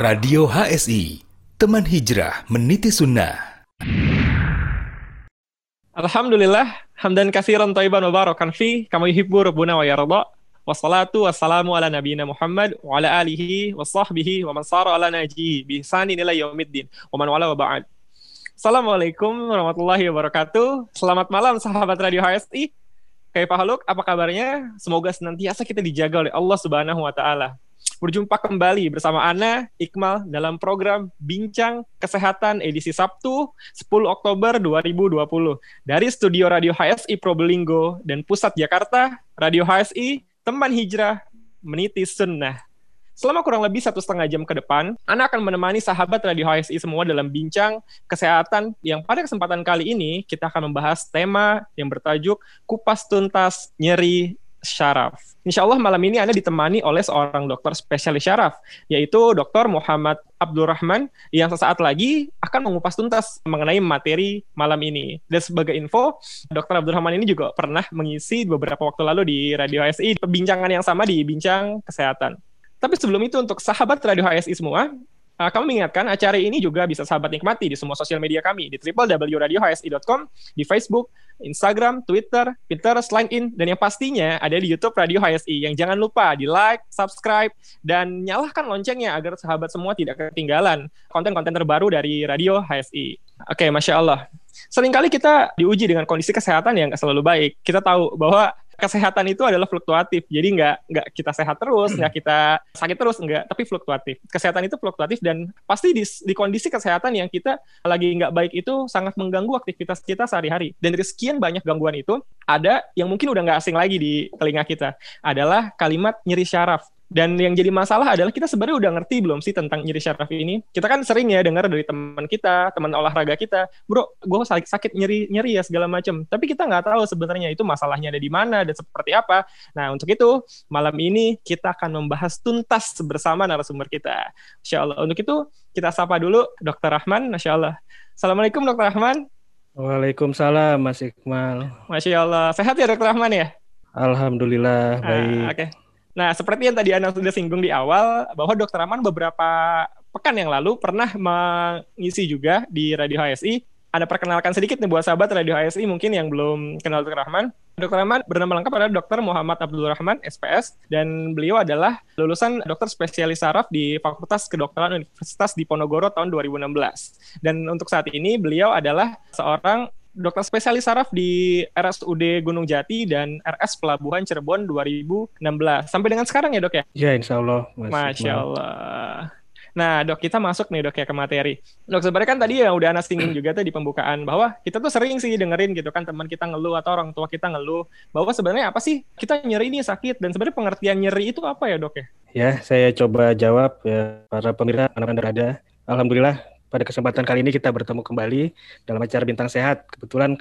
Radio HSI, teman hijrah meniti sunnah. Alhamdulillah, hamdan kathiran taiban wa barakan fi, kama yuhibbu rabbuna wa yarda. Wassalatu wassalamu ala nabiyina Muhammad wa ala alihi wa sahbihi wa man sara ala najihi bi ihsanin ila yaumiddin wa man wala wa ba'd. Assalamualaikum warahmatullahi wabarakatuh. Selamat malam sahabat Radio HSI. Kayak Pak Haluk, apa kabarnya? Semoga senantiasa kita dijaga oleh Allah Subhanahu wa taala. Berjumpa kembali bersama Ana Iqmal dalam program Bincang Kesehatan edisi Sabtu 10 Oktober 2020 dari studio Radio HSI Probolinggo dan Pusat Jakarta, Radio HSI, teman hijrah meniti sunnah. Selama kurang lebih satu setengah jam ke depan, Ana akan menemani sahabat Radio HSI semua dalam bincang kesehatan yang pada kesempatan kali ini kita akan membahas tema yang bertajuk Kupas Tuntas Nyeri Syaraf. Insya Allah malam ini Anda ditemani oleh seorang dokter spesialis syaraf, yaitu Dr. Muhammad Abdurrahman yang sesaat lagi akan mengupas tuntas mengenai materi malam ini. Dan sebagai info, Dr. Abdurrahman ini juga pernah mengisi beberapa waktu lalu di Radio HSI perbincangan yang sama di Bincang Kesehatan. Tapi sebelum itu untuk sahabat Radio HSI semua, Uh, kami mengingatkan acara ini juga bisa sahabat nikmati di semua sosial media kami di www.radiohsi.com, di Facebook, Instagram, Twitter, Pinterest, LinkedIn, dan yang pastinya ada di YouTube Radio HSI. Yang jangan lupa di like, subscribe, dan nyalakan loncengnya agar sahabat semua tidak ketinggalan konten-konten terbaru dari Radio HSI. Oke, okay, Masya Allah. Seringkali kita diuji dengan kondisi kesehatan yang selalu baik. Kita tahu bahwa kesehatan itu adalah fluktuatif. Jadi nggak nggak kita sehat terus, nggak kita sakit terus, nggak, tapi fluktuatif. Kesehatan itu fluktuatif dan pasti di, di kondisi kesehatan yang kita lagi nggak baik itu sangat mengganggu aktivitas kita sehari-hari. Dan dari sekian banyak gangguan itu, ada yang mungkin udah nggak asing lagi di telinga kita, adalah kalimat nyeri syaraf. Dan yang jadi masalah adalah kita sebenarnya udah ngerti belum sih tentang nyeri syaraf ini? Kita kan sering ya dengar dari teman kita, teman olahraga kita, bro, gue sakit, sakit nyeri nyeri ya segala macam. Tapi kita nggak tahu sebenarnya itu masalahnya ada di mana dan seperti apa. Nah untuk itu malam ini kita akan membahas tuntas bersama narasumber kita. Insya Allah. Untuk itu kita sapa dulu Dokter Rahman. Masya Allah. Assalamualaikum Dokter Rahman. Waalaikumsalam Mas Iqmal. Masya Allah. Sehat ya Dokter Rahman ya? Alhamdulillah ah, baik. Oke. Okay. Nah, seperti yang tadi Anda sudah singgung di awal, bahwa Dokter Rahman beberapa pekan yang lalu pernah mengisi juga di Radio HSI. Anda perkenalkan sedikit nih buat sahabat Radio HSI mungkin yang belum kenal Dokter Rahman. Dokter Rahman bernama lengkap adalah Dokter Muhammad Abdul Rahman, SPS, dan beliau adalah lulusan dokter spesialis saraf di Fakultas Kedokteran Universitas Diponegoro tahun 2016. Dan untuk saat ini beliau adalah seorang dokter spesialis saraf di RSUD Gunung Jati dan RS Pelabuhan Cirebon 2016. Sampai dengan sekarang ya dok ya? Ya insya Allah. Mas Masya Allah. Nah dok kita masuk nih dok ya ke materi. Dok sebenarnya kan tadi yang udah anak singgung juga tuh di pembukaan bahwa kita tuh sering sih dengerin gitu kan teman kita ngeluh atau orang tua kita ngeluh bahwa sebenarnya apa sih kita nyeri ini sakit dan sebenarnya pengertian nyeri itu apa ya dok ya? Ya saya coba jawab ya para pemirsa anak-anak ada. Alhamdulillah pada kesempatan kali ini kita bertemu kembali dalam acara Bintang Sehat. Kebetulan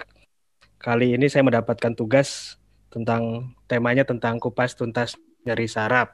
kali ini saya mendapatkan tugas tentang temanya tentang kupas tuntas nyeri saraf.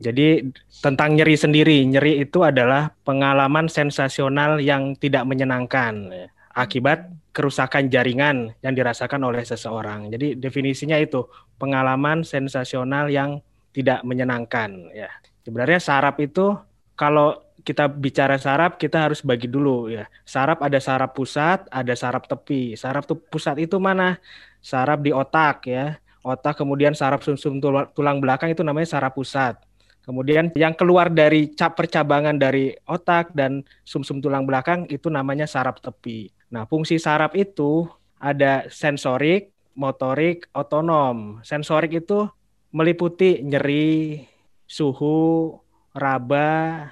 Jadi tentang nyeri sendiri, nyeri itu adalah pengalaman sensasional yang tidak menyenangkan akibat kerusakan jaringan yang dirasakan oleh seseorang. Jadi definisinya itu pengalaman sensasional yang tidak menyenangkan ya. Sebenarnya saraf itu kalau kita bicara saraf, kita harus bagi dulu ya. Saraf ada saraf pusat, ada saraf tepi. Saraf tuh pusat itu mana? Saraf di otak ya. Otak kemudian saraf sumsum -sum tulang belakang itu namanya saraf pusat. Kemudian yang keluar dari cap percabangan dari otak dan sumsum -sum tulang belakang itu namanya saraf tepi. Nah, fungsi saraf itu ada sensorik, motorik, otonom. Sensorik itu meliputi nyeri, suhu, raba,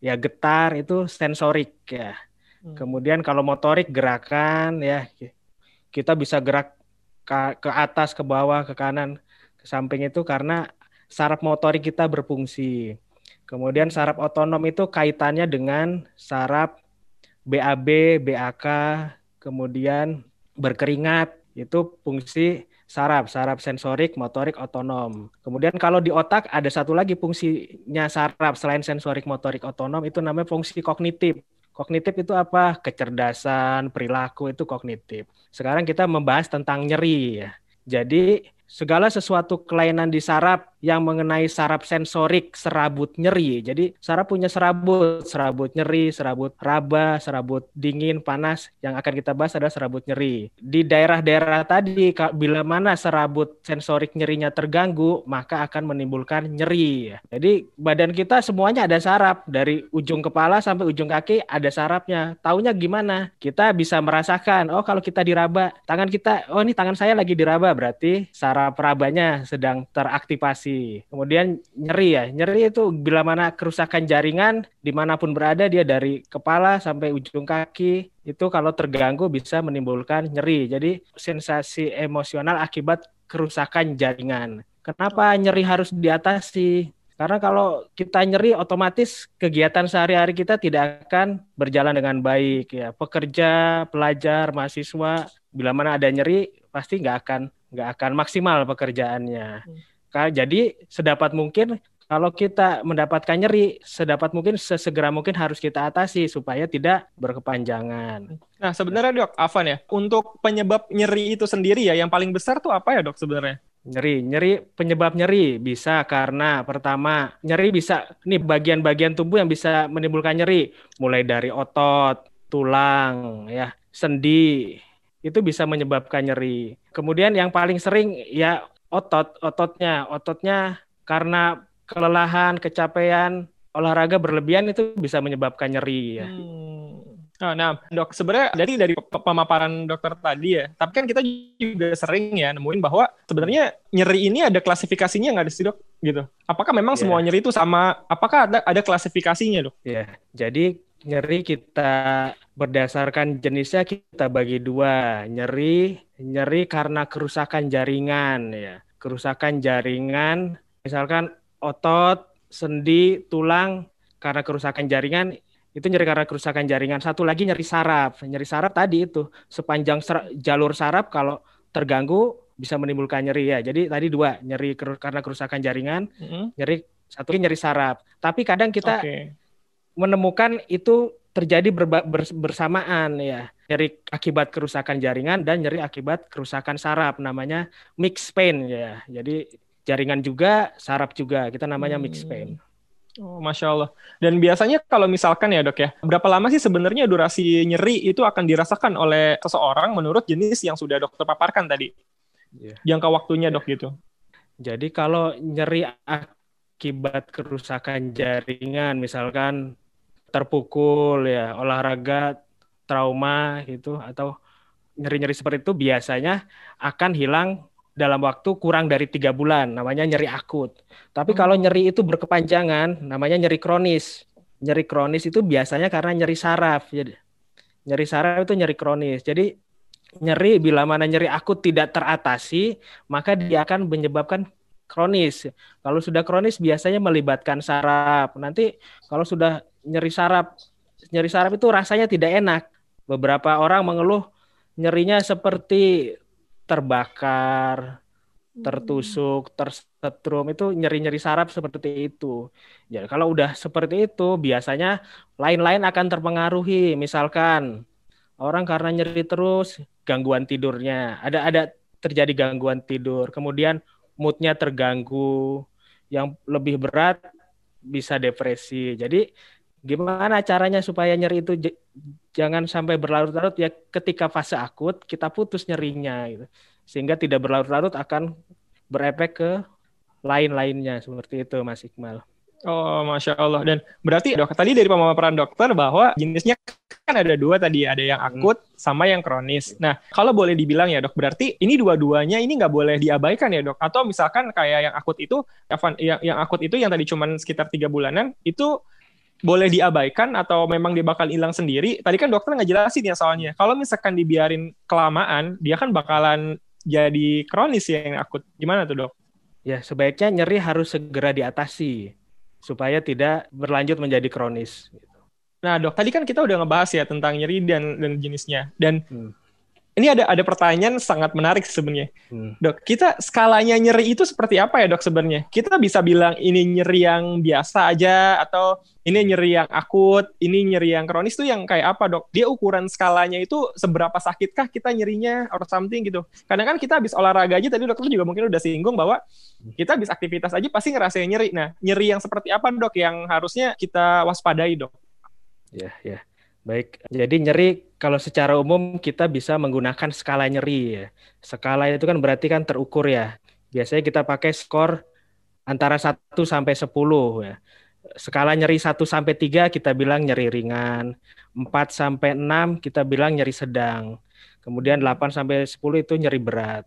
ya getar itu sensorik ya. Hmm. Kemudian kalau motorik gerakan ya kita bisa gerak ke, ke atas, ke bawah, ke kanan, ke samping itu karena saraf motorik kita berfungsi. Kemudian saraf otonom itu kaitannya dengan saraf BAB, BAK, kemudian berkeringat itu fungsi saraf, saraf sensorik, motorik, otonom. Kemudian kalau di otak ada satu lagi fungsinya saraf selain sensorik, motorik, otonom itu namanya fungsi kognitif. Kognitif itu apa? Kecerdasan, perilaku itu kognitif. Sekarang kita membahas tentang nyeri ya. Jadi segala sesuatu kelainan di saraf yang mengenai saraf sensorik serabut nyeri. Jadi saraf punya serabut, serabut nyeri, serabut raba, serabut dingin, panas. Yang akan kita bahas adalah serabut nyeri. Di daerah-daerah tadi bila mana serabut sensorik nyerinya terganggu, maka akan menimbulkan nyeri. Jadi badan kita semuanya ada saraf dari ujung kepala sampai ujung kaki ada sarafnya. Taunya gimana? Kita bisa merasakan, oh kalau kita diraba, tangan kita, oh ini tangan saya lagi diraba berarti saraf para perabanya sedang teraktivasi. Kemudian nyeri ya, nyeri itu bila mana kerusakan jaringan di mana pun berada dia dari kepala sampai ujung kaki itu kalau terganggu bisa menimbulkan nyeri. Jadi sensasi emosional akibat kerusakan jaringan. Kenapa nyeri harus diatasi? Karena kalau kita nyeri otomatis kegiatan sehari-hari kita tidak akan berjalan dengan baik ya. Pekerja, pelajar, mahasiswa bila mana ada nyeri pasti nggak akan nggak akan maksimal pekerjaannya. Hmm. Jadi sedapat mungkin kalau kita mendapatkan nyeri, sedapat mungkin sesegera mungkin harus kita atasi supaya tidak berkepanjangan. Nah, sebenarnya dok, Afan ya, untuk penyebab nyeri itu sendiri ya, yang paling besar tuh apa ya dok sebenarnya? Nyeri, nyeri penyebab nyeri bisa karena pertama nyeri bisa nih bagian-bagian tubuh yang bisa menimbulkan nyeri, mulai dari otot, tulang, ya, sendi, itu bisa menyebabkan nyeri. Kemudian yang paling sering ya otot, ototnya, ototnya karena kelelahan, kecapean, olahraga berlebihan itu bisa menyebabkan nyeri ya. Hmm. Oh, nah, dok, sebenarnya dari dari pemaparan dokter tadi ya, tapi kan kita juga sering ya nemuin bahwa sebenarnya nyeri ini ada klasifikasinya nggak sih dok? Gitu. Apakah memang yeah. semua nyeri itu sama? Apakah ada ada klasifikasinya dok? Ya, yeah. jadi nyeri kita berdasarkan jenisnya kita bagi dua. Nyeri nyeri karena kerusakan jaringan ya. Kerusakan jaringan misalkan otot sendi tulang karena kerusakan jaringan itu nyeri karena kerusakan jaringan. Satu lagi nyeri saraf. Nyeri saraf tadi itu sepanjang ser jalur saraf kalau terganggu bisa menimbulkan nyeri ya. Jadi tadi dua nyeri karena kerusakan jaringan mm -hmm. nyeri satu lagi nyeri saraf. Tapi kadang kita okay. Menemukan itu terjadi berba, bersamaan ya nyeri akibat kerusakan jaringan dan nyeri akibat kerusakan saraf namanya mix pain ya jadi jaringan juga saraf juga kita namanya mix hmm. pain Oh, Masya Allah. Dan biasanya kalau misalkan ya dok ya, berapa lama sih sebenarnya durasi nyeri itu akan dirasakan oleh seseorang menurut jenis yang sudah dokter paparkan tadi? Yeah. Jangka waktunya dok gitu. Jadi kalau nyeri akibat kerusakan jaringan, misalkan terpukul ya olahraga trauma gitu atau nyeri-nyeri seperti itu biasanya akan hilang dalam waktu kurang dari tiga bulan namanya nyeri akut. Tapi hmm. kalau nyeri itu berkepanjangan namanya nyeri kronis. Nyeri kronis itu biasanya karena nyeri saraf. Jadi nyeri saraf itu nyeri kronis. Jadi nyeri bila mana nyeri akut tidak teratasi maka dia akan menyebabkan kronis. Kalau sudah kronis biasanya melibatkan saraf. Nanti kalau sudah nyeri saraf. Nyeri saraf itu rasanya tidak enak. Beberapa orang mengeluh nyerinya seperti terbakar, tertusuk, tersetrum itu nyeri-nyeri saraf seperti itu. Ya, kalau udah seperti itu biasanya lain-lain akan terpengaruhi. Misalkan orang karena nyeri terus gangguan tidurnya, ada ada terjadi gangguan tidur, kemudian moodnya terganggu, yang lebih berat bisa depresi. Jadi Gimana caranya supaya nyeri itu jangan sampai berlarut-larut ya ketika fase akut kita putus nyerinya gitu. Sehingga tidak berlarut-larut akan berefek ke lain-lainnya seperti itu Mas Iqbal. Oh, masya Allah. Dan berarti dok tadi dari pemaparan dokter bahwa jenisnya kan ada dua tadi, ada yang hmm. akut hmm. sama yang kronis. Nah, kalau boleh dibilang ya dok, berarti ini dua-duanya ini nggak boleh diabaikan ya dok? Atau misalkan kayak yang akut itu, yang yang akut itu yang tadi cuma sekitar tiga bulanan, itu boleh diabaikan atau memang dia bakal hilang sendiri? Tadi kan dokter nggak jelasin ya soalnya. Kalau misalkan dibiarin kelamaan, dia kan bakalan jadi kronis ya yang akut. Gimana tuh dok? Ya sebaiknya nyeri harus segera diatasi supaya tidak berlanjut menjadi kronis. Nah dok, tadi kan kita udah ngebahas ya tentang nyeri dan dan jenisnya. Dan hmm. Ini ada ada pertanyaan sangat menarik sebenarnya. Hmm. Dok, kita skalanya nyeri itu seperti apa ya, Dok sebenarnya? Kita bisa bilang ini nyeri yang biasa aja atau ini nyeri yang akut, ini nyeri yang kronis tuh yang kayak apa, Dok? Dia ukuran skalanya itu seberapa sakitkah kita nyerinya or something gitu. Kadang kan kita habis olahraga aja tadi dokter juga mungkin udah singgung bahwa kita habis aktivitas aja pasti ngerasain nyeri. Nah, nyeri yang seperti apa, Dok, yang harusnya kita waspadai, Dok? Ya, ya. Baik, jadi nyeri kalau secara umum kita bisa menggunakan skala nyeri ya. Skala itu kan berarti kan terukur ya. Biasanya kita pakai skor antara 1 sampai 10 ya. Skala nyeri 1 sampai 3 kita bilang nyeri ringan, 4 sampai 6 kita bilang nyeri sedang. Kemudian 8 sampai 10 itu nyeri berat.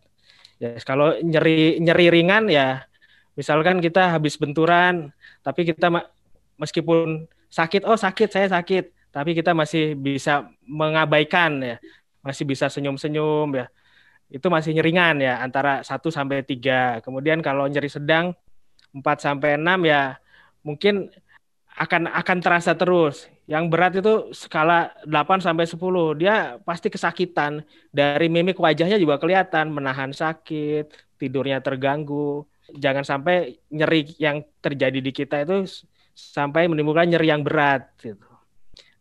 Ya, kalau nyeri nyeri ringan ya misalkan kita habis benturan tapi kita meskipun sakit, oh sakit, saya sakit tapi kita masih bisa mengabaikan ya, masih bisa senyum-senyum ya. Itu masih nyeringan ya antara 1 sampai 3. Kemudian kalau nyeri sedang 4 sampai 6 ya mungkin akan akan terasa terus. Yang berat itu skala 8 sampai 10. Dia pasti kesakitan. Dari mimik wajahnya juga kelihatan menahan sakit, tidurnya terganggu. Jangan sampai nyeri yang terjadi di kita itu sampai menimbulkan nyeri yang berat gitu.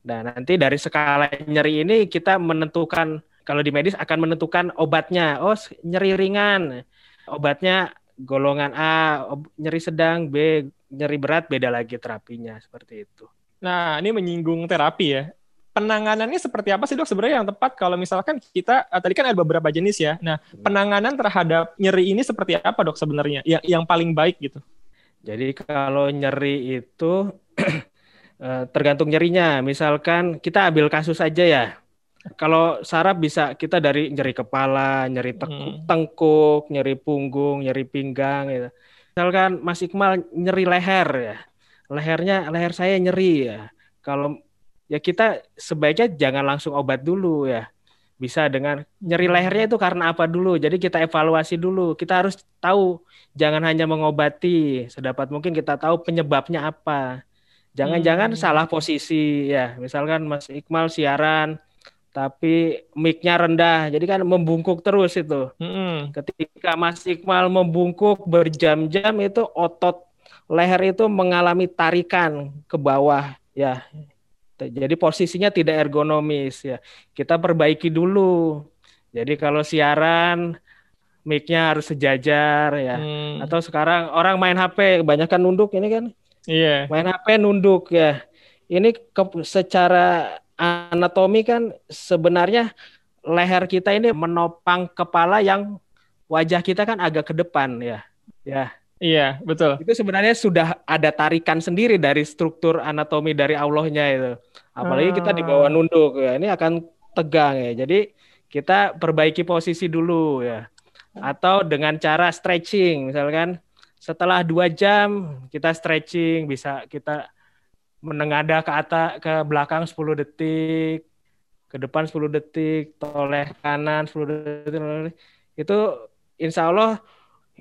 Nah, nanti dari skala nyeri ini kita menentukan kalau di medis akan menentukan obatnya. Oh, nyeri ringan. Obatnya golongan A, nyeri sedang, B, nyeri berat beda lagi terapinya seperti itu. Nah, ini menyinggung terapi ya. Penanganannya seperti apa sih dok sebenarnya yang tepat kalau misalkan kita eh, tadi kan ada beberapa jenis ya. Nah, hmm. penanganan terhadap nyeri ini seperti apa dok sebenarnya? Yang yang paling baik gitu. Jadi kalau nyeri itu Eh, tergantung nyerinya. Misalkan kita ambil kasus aja ya. Kalau saraf bisa kita dari nyeri kepala, nyeri hmm. tengkuk, nyeri punggung, nyeri pinggang gitu. Misalkan Mas Iqmal nyeri leher ya. Lehernya leher saya nyeri ya. Kalau ya kita sebaiknya jangan langsung obat dulu ya. Bisa dengan nyeri lehernya itu karena apa dulu. Jadi kita evaluasi dulu. Kita harus tahu jangan hanya mengobati, sedapat mungkin kita tahu penyebabnya apa. Jangan-jangan hmm. salah posisi ya. Misalkan Mas Iqmal siaran tapi mic-nya rendah. Jadi kan membungkuk terus itu. Hmm. Ketika Mas Iqmal membungkuk berjam-jam itu otot leher itu mengalami tarikan ke bawah ya. Jadi posisinya tidak ergonomis ya. Kita perbaiki dulu. Jadi kalau siaran mic-nya harus sejajar ya. Hmm. Atau sekarang orang main HP kebanyakan nunduk ini kan Iya. Yeah. Main HP nunduk ya. Ini ke, secara anatomi kan sebenarnya leher kita ini menopang kepala yang wajah kita kan agak ke depan ya. Ya. Iya, betul. Itu sebenarnya sudah ada tarikan sendiri dari struktur anatomi dari Allahnya itu. Apalagi kita di bawah ah. nunduk ya. Ini akan tegang ya. Jadi kita perbaiki posisi dulu ya. Atau dengan cara stretching misalkan setelah dua jam kita stretching bisa kita menengada ke atas ke belakang 10 detik ke depan 10 detik toleh kanan 10 detik itu insya Allah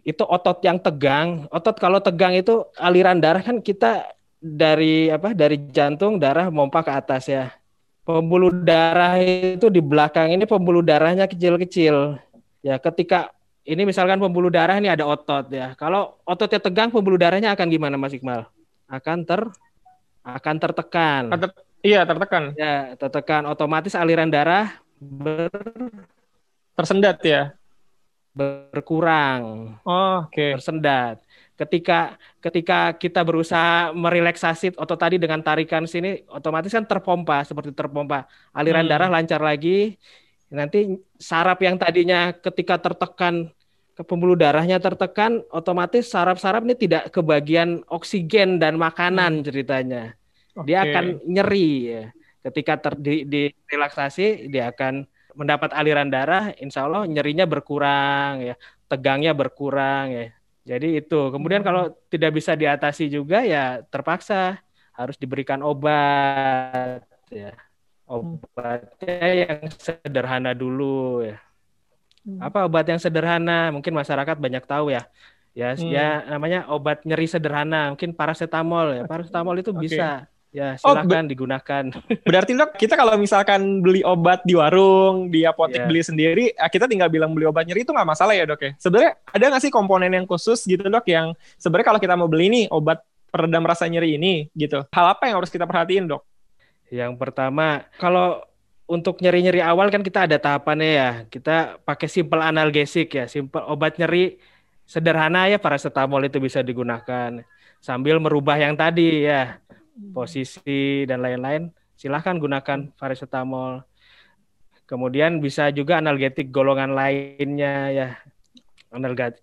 itu otot yang tegang. Otot kalau tegang itu aliran darah kan kita dari apa dari jantung darah mompa ke atas ya. Pembuluh darah itu di belakang ini pembuluh darahnya kecil-kecil. Ya ketika ini misalkan pembuluh darah ini ada otot ya. Kalau ototnya tegang, pembuluh darahnya akan gimana, Mas Iqbal? Akan ter akan tertekan. Ter, iya, tertekan. Ya, tertekan. Otomatis aliran darah ber tersendat ya. Berkurang. Oh, oke. Okay. Tersendat. Ketika ketika kita berusaha merelaksasi otot tadi dengan tarikan sini, otomatis kan terpompa seperti terpompa. Aliran hmm. darah lancar lagi. Nanti saraf yang tadinya ketika tertekan pembuluh darahnya tertekan, otomatis saraf-saraf ini tidak kebagian oksigen dan makanan hmm. ceritanya. Okay. Dia akan nyeri ya. Ketika ter, di, di relaksasi, dia akan mendapat aliran darah, insya Allah nyerinya berkurang ya, tegangnya berkurang ya. Jadi itu. Kemudian hmm. kalau tidak bisa diatasi juga ya terpaksa harus diberikan obat ya. Obatnya yang sederhana dulu ya. Hmm. Apa obat yang sederhana? Mungkin masyarakat banyak tahu ya. Ya, hmm. ya namanya obat nyeri sederhana, mungkin paracetamol ya. Paracetamol itu okay. bisa Ya, silakan oh, digunakan. Berarti dok, kita kalau misalkan beli obat di warung, di apotek yeah. beli sendiri, eh, kita tinggal bilang beli obat nyeri itu nggak masalah ya dok ya? Sebenarnya ada nggak sih komponen yang khusus gitu dok, yang sebenarnya kalau kita mau beli nih obat peredam rasa nyeri ini gitu, hal apa yang harus kita perhatiin dok? Yang pertama, kalau untuk nyeri-nyeri awal kan kita ada tahapannya ya. Kita pakai simple analgesik ya, simple obat nyeri sederhana ya paracetamol itu bisa digunakan sambil merubah yang tadi ya posisi dan lain-lain, silahkan gunakan paracetamol. Kemudian bisa juga analgetik golongan lainnya ya,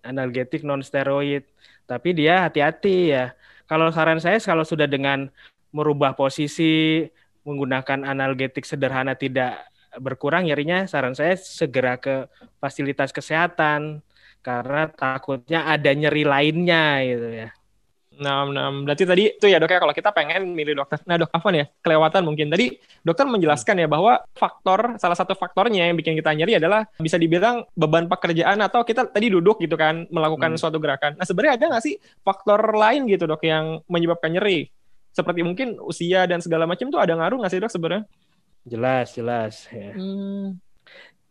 analgetik non steroid. Tapi dia hati-hati ya. Kalau saran saya kalau sudah dengan merubah posisi menggunakan analgetik sederhana tidak berkurang nyerinya, saran saya segera ke fasilitas kesehatan karena takutnya ada nyeri lainnya gitu ya. Nah, nah, berarti tadi itu ya dok ya kalau kita pengen milih dokter. Nah dok apa ya kelewatan mungkin tadi dokter menjelaskan ya bahwa faktor salah satu faktornya yang bikin kita nyeri adalah bisa dibilang beban pekerjaan atau kita tadi duduk gitu kan melakukan hmm. suatu gerakan. Nah sebenarnya ada nggak sih faktor lain gitu dok yang menyebabkan nyeri? Seperti mungkin usia dan segala macam tuh ada ngaruh nggak sih dok sebenarnya? Jelas jelas ya. Hmm.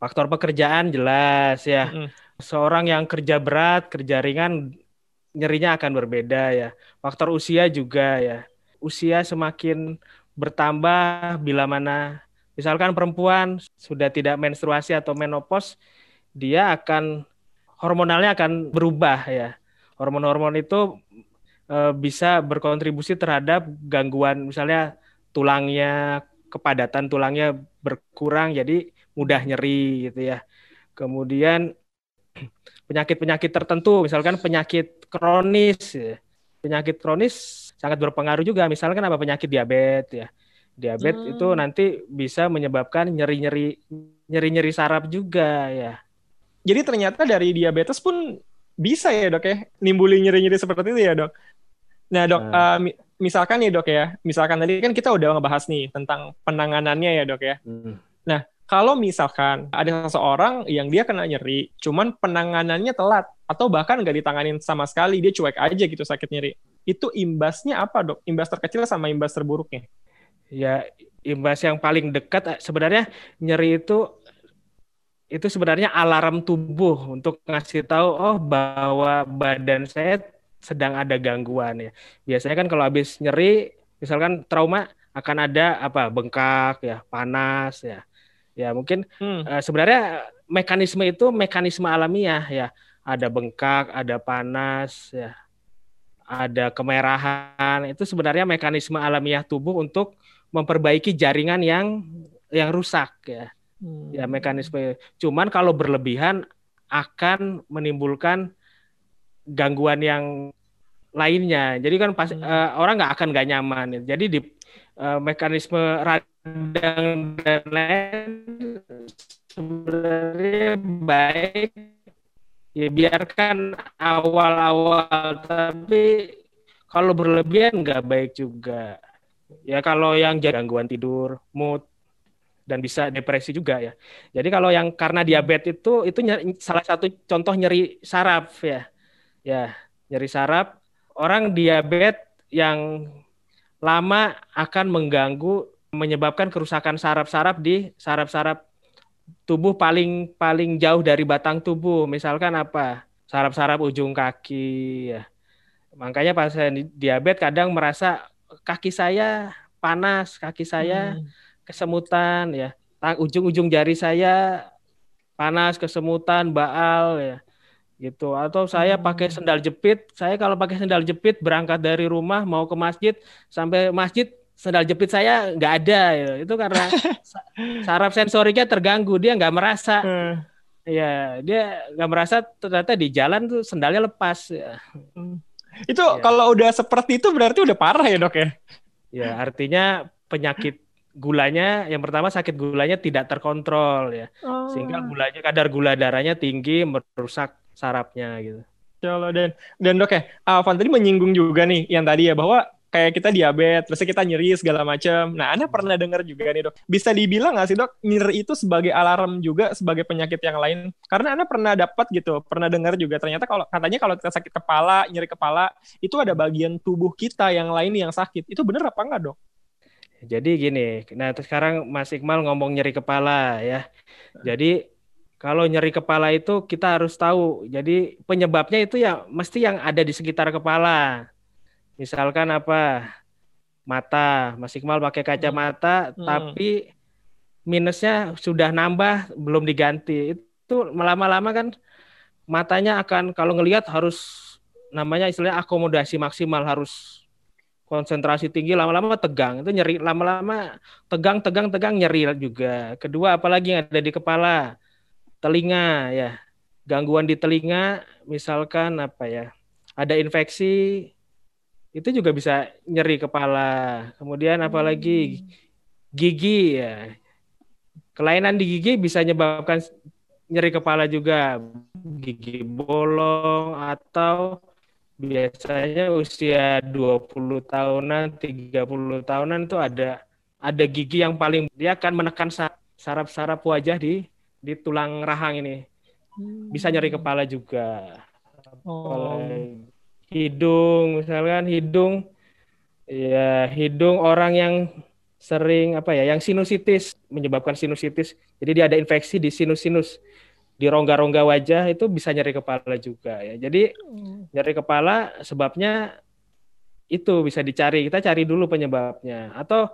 Faktor pekerjaan jelas ya. Hmm. Seorang yang kerja berat, kerja ringan nyerinya akan berbeda ya. Faktor usia juga ya. Usia semakin bertambah bila mana misalkan perempuan sudah tidak menstruasi atau menopause, dia akan hormonalnya akan berubah ya. Hormon-hormon itu e, bisa berkontribusi terhadap gangguan misalnya tulangnya, kepadatan tulangnya berkurang jadi mudah nyeri gitu ya. Kemudian penyakit-penyakit tertentu, misalkan penyakit kronis, ya. penyakit kronis sangat berpengaruh juga. Misalkan apa penyakit diabetes ya, diabetes hmm. itu nanti bisa menyebabkan nyeri-nyeri nyeri-nyeri saraf juga ya. Jadi ternyata dari diabetes pun bisa ya dok ya, nimbulin nyeri-nyeri seperti itu ya dok. Nah dok, nah. Uh, misalkan nih dok ya, misalkan tadi kan kita udah ngebahas nih tentang penanganannya ya dok ya. Hmm. Nah kalau misalkan ada seseorang yang dia kena nyeri, cuman penanganannya telat atau bahkan nggak ditanganin sama sekali, dia cuek aja gitu sakit nyeri. Itu imbasnya apa dok? Imbas terkecil sama imbas terburuknya? Ya, imbas yang paling dekat eh, sebenarnya nyeri itu itu sebenarnya alarm tubuh untuk ngasih tahu oh bahwa badan saya sedang ada gangguan ya. Biasanya kan kalau habis nyeri, misalkan trauma akan ada apa bengkak ya, panas ya Ya mungkin hmm. uh, sebenarnya mekanisme itu mekanisme alamiah ya. Ada bengkak, ada panas, ya, ada kemerahan. Itu sebenarnya mekanisme alamiah tubuh untuk memperbaiki jaringan yang yang rusak ya. Hmm. Ya mekanisme. Cuman kalau berlebihan akan menimbulkan gangguan yang lainnya. Jadi kan pas hmm. uh, orang nggak akan nggak nyaman. Jadi di uh, mekanisme radang dan lain sebenarnya baik ya biarkan awal-awal tapi kalau berlebihan nggak baik juga ya kalau yang gangguan tidur mood dan bisa depresi juga ya jadi kalau yang karena diabetes itu itu nyeri, salah satu contoh nyeri saraf ya ya nyeri saraf orang diabetes yang lama akan mengganggu menyebabkan kerusakan saraf-saraf di saraf-saraf tubuh paling paling jauh dari batang tubuh. Misalkan apa? Saraf-saraf ujung kaki ya. Makanya pasien diabetes kadang merasa kaki saya panas, kaki saya hmm. kesemutan ya. Ujung-ujung jari saya panas, kesemutan, baal ya. Gitu. Atau saya hmm. pakai sendal jepit, saya kalau pakai sendal jepit berangkat dari rumah mau ke masjid sampai masjid sendal jepit saya nggak ada gitu. itu karena saraf sensoriknya terganggu dia nggak merasa hmm. ya dia nggak merasa ternyata di jalan tuh sendalnya lepas ya. Hmm. itu ya. kalau udah seperti itu berarti udah parah ya dok ya ya artinya penyakit gulanya yang pertama sakit gulanya tidak terkontrol ya oh. sehingga gulanya kadar gula darahnya tinggi merusak sarafnya gitu. Ya dan dan dok ya, Avan tadi menyinggung juga nih yang tadi ya bahwa kayak kita diabetes, terus kita nyeri segala macam. Nah, Anda pernah dengar juga nih dok, bisa dibilang nggak sih dok, nyeri itu sebagai alarm juga sebagai penyakit yang lain? Karena Anda pernah dapat gitu, pernah dengar juga ternyata kalau katanya kalau kita sakit kepala, nyeri kepala, itu ada bagian tubuh kita yang lain yang sakit. Itu benar apa enggak dok? Jadi gini, nah sekarang Mas Iqmal ngomong nyeri kepala ya. Jadi kalau nyeri kepala itu kita harus tahu. Jadi penyebabnya itu ya mesti yang ada di sekitar kepala. Misalkan apa? Mata. Mas pakai kacamata hmm. tapi minusnya sudah nambah belum diganti. Itu lama-lama kan matanya akan kalau ngelihat harus namanya istilahnya akomodasi maksimal harus konsentrasi tinggi lama-lama tegang itu nyeri lama-lama tegang tegang tegang nyeri juga kedua apalagi yang ada di kepala telinga ya. Gangguan di telinga misalkan apa ya ada infeksi itu juga bisa nyeri kepala. Kemudian apalagi gigi ya. Kelainan di gigi bisa menyebabkan nyeri kepala juga. Gigi bolong atau biasanya usia 20 tahunan, 30 tahunan itu ada ada gigi yang paling dia akan menekan saraf-saraf wajah di di tulang rahang ini. Bisa nyeri hmm. kepala juga. Oh. Hidung misalkan hidung ya hidung orang yang sering apa ya yang sinusitis menyebabkan sinusitis. Jadi dia ada infeksi di sinus-sinus di rongga-rongga wajah itu bisa nyeri kepala juga ya. Jadi hmm. nyeri kepala sebabnya itu bisa dicari. Kita cari dulu penyebabnya atau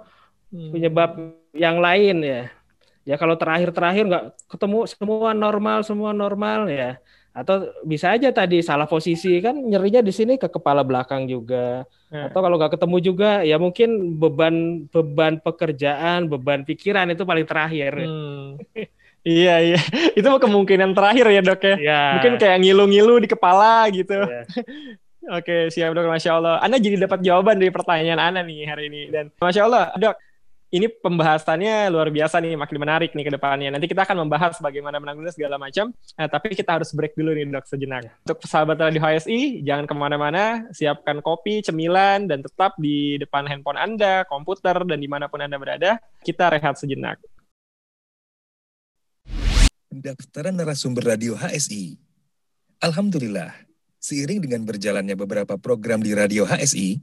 hmm. penyebab yang lain ya. Ya kalau terakhir-terakhir nggak ketemu semua normal, semua normal ya. Atau bisa aja tadi salah posisi kan nyerinya di sini ke kepala belakang juga. Hmm. Atau kalau nggak ketemu juga ya mungkin beban beban pekerjaan, beban pikiran itu paling terakhir. Hmm. Iya iya, itu kemungkinan terakhir ya dok ya. ya. Mungkin kayak ngilu-ngilu di kepala gitu. Ya. Oke siap dok, masya Allah. Anda jadi dapat jawaban dari pertanyaan Anda nih hari ini dan masya Allah dok. Ini pembahasannya luar biasa nih, makin menarik nih ke depannya. Nanti kita akan membahas bagaimana menanggulangi segala macam. Nah, tapi kita harus break dulu nih dok sejenak. Ya. Untuk sahabat radio HSI, jangan ke mana-mana. Siapkan kopi, cemilan, dan tetap di depan handphone Anda, komputer, dan di mana pun Anda berada. Kita rehat sejenak pendaftaran narasumber radio HSI. Alhamdulillah, seiring dengan berjalannya beberapa program di radio HSI,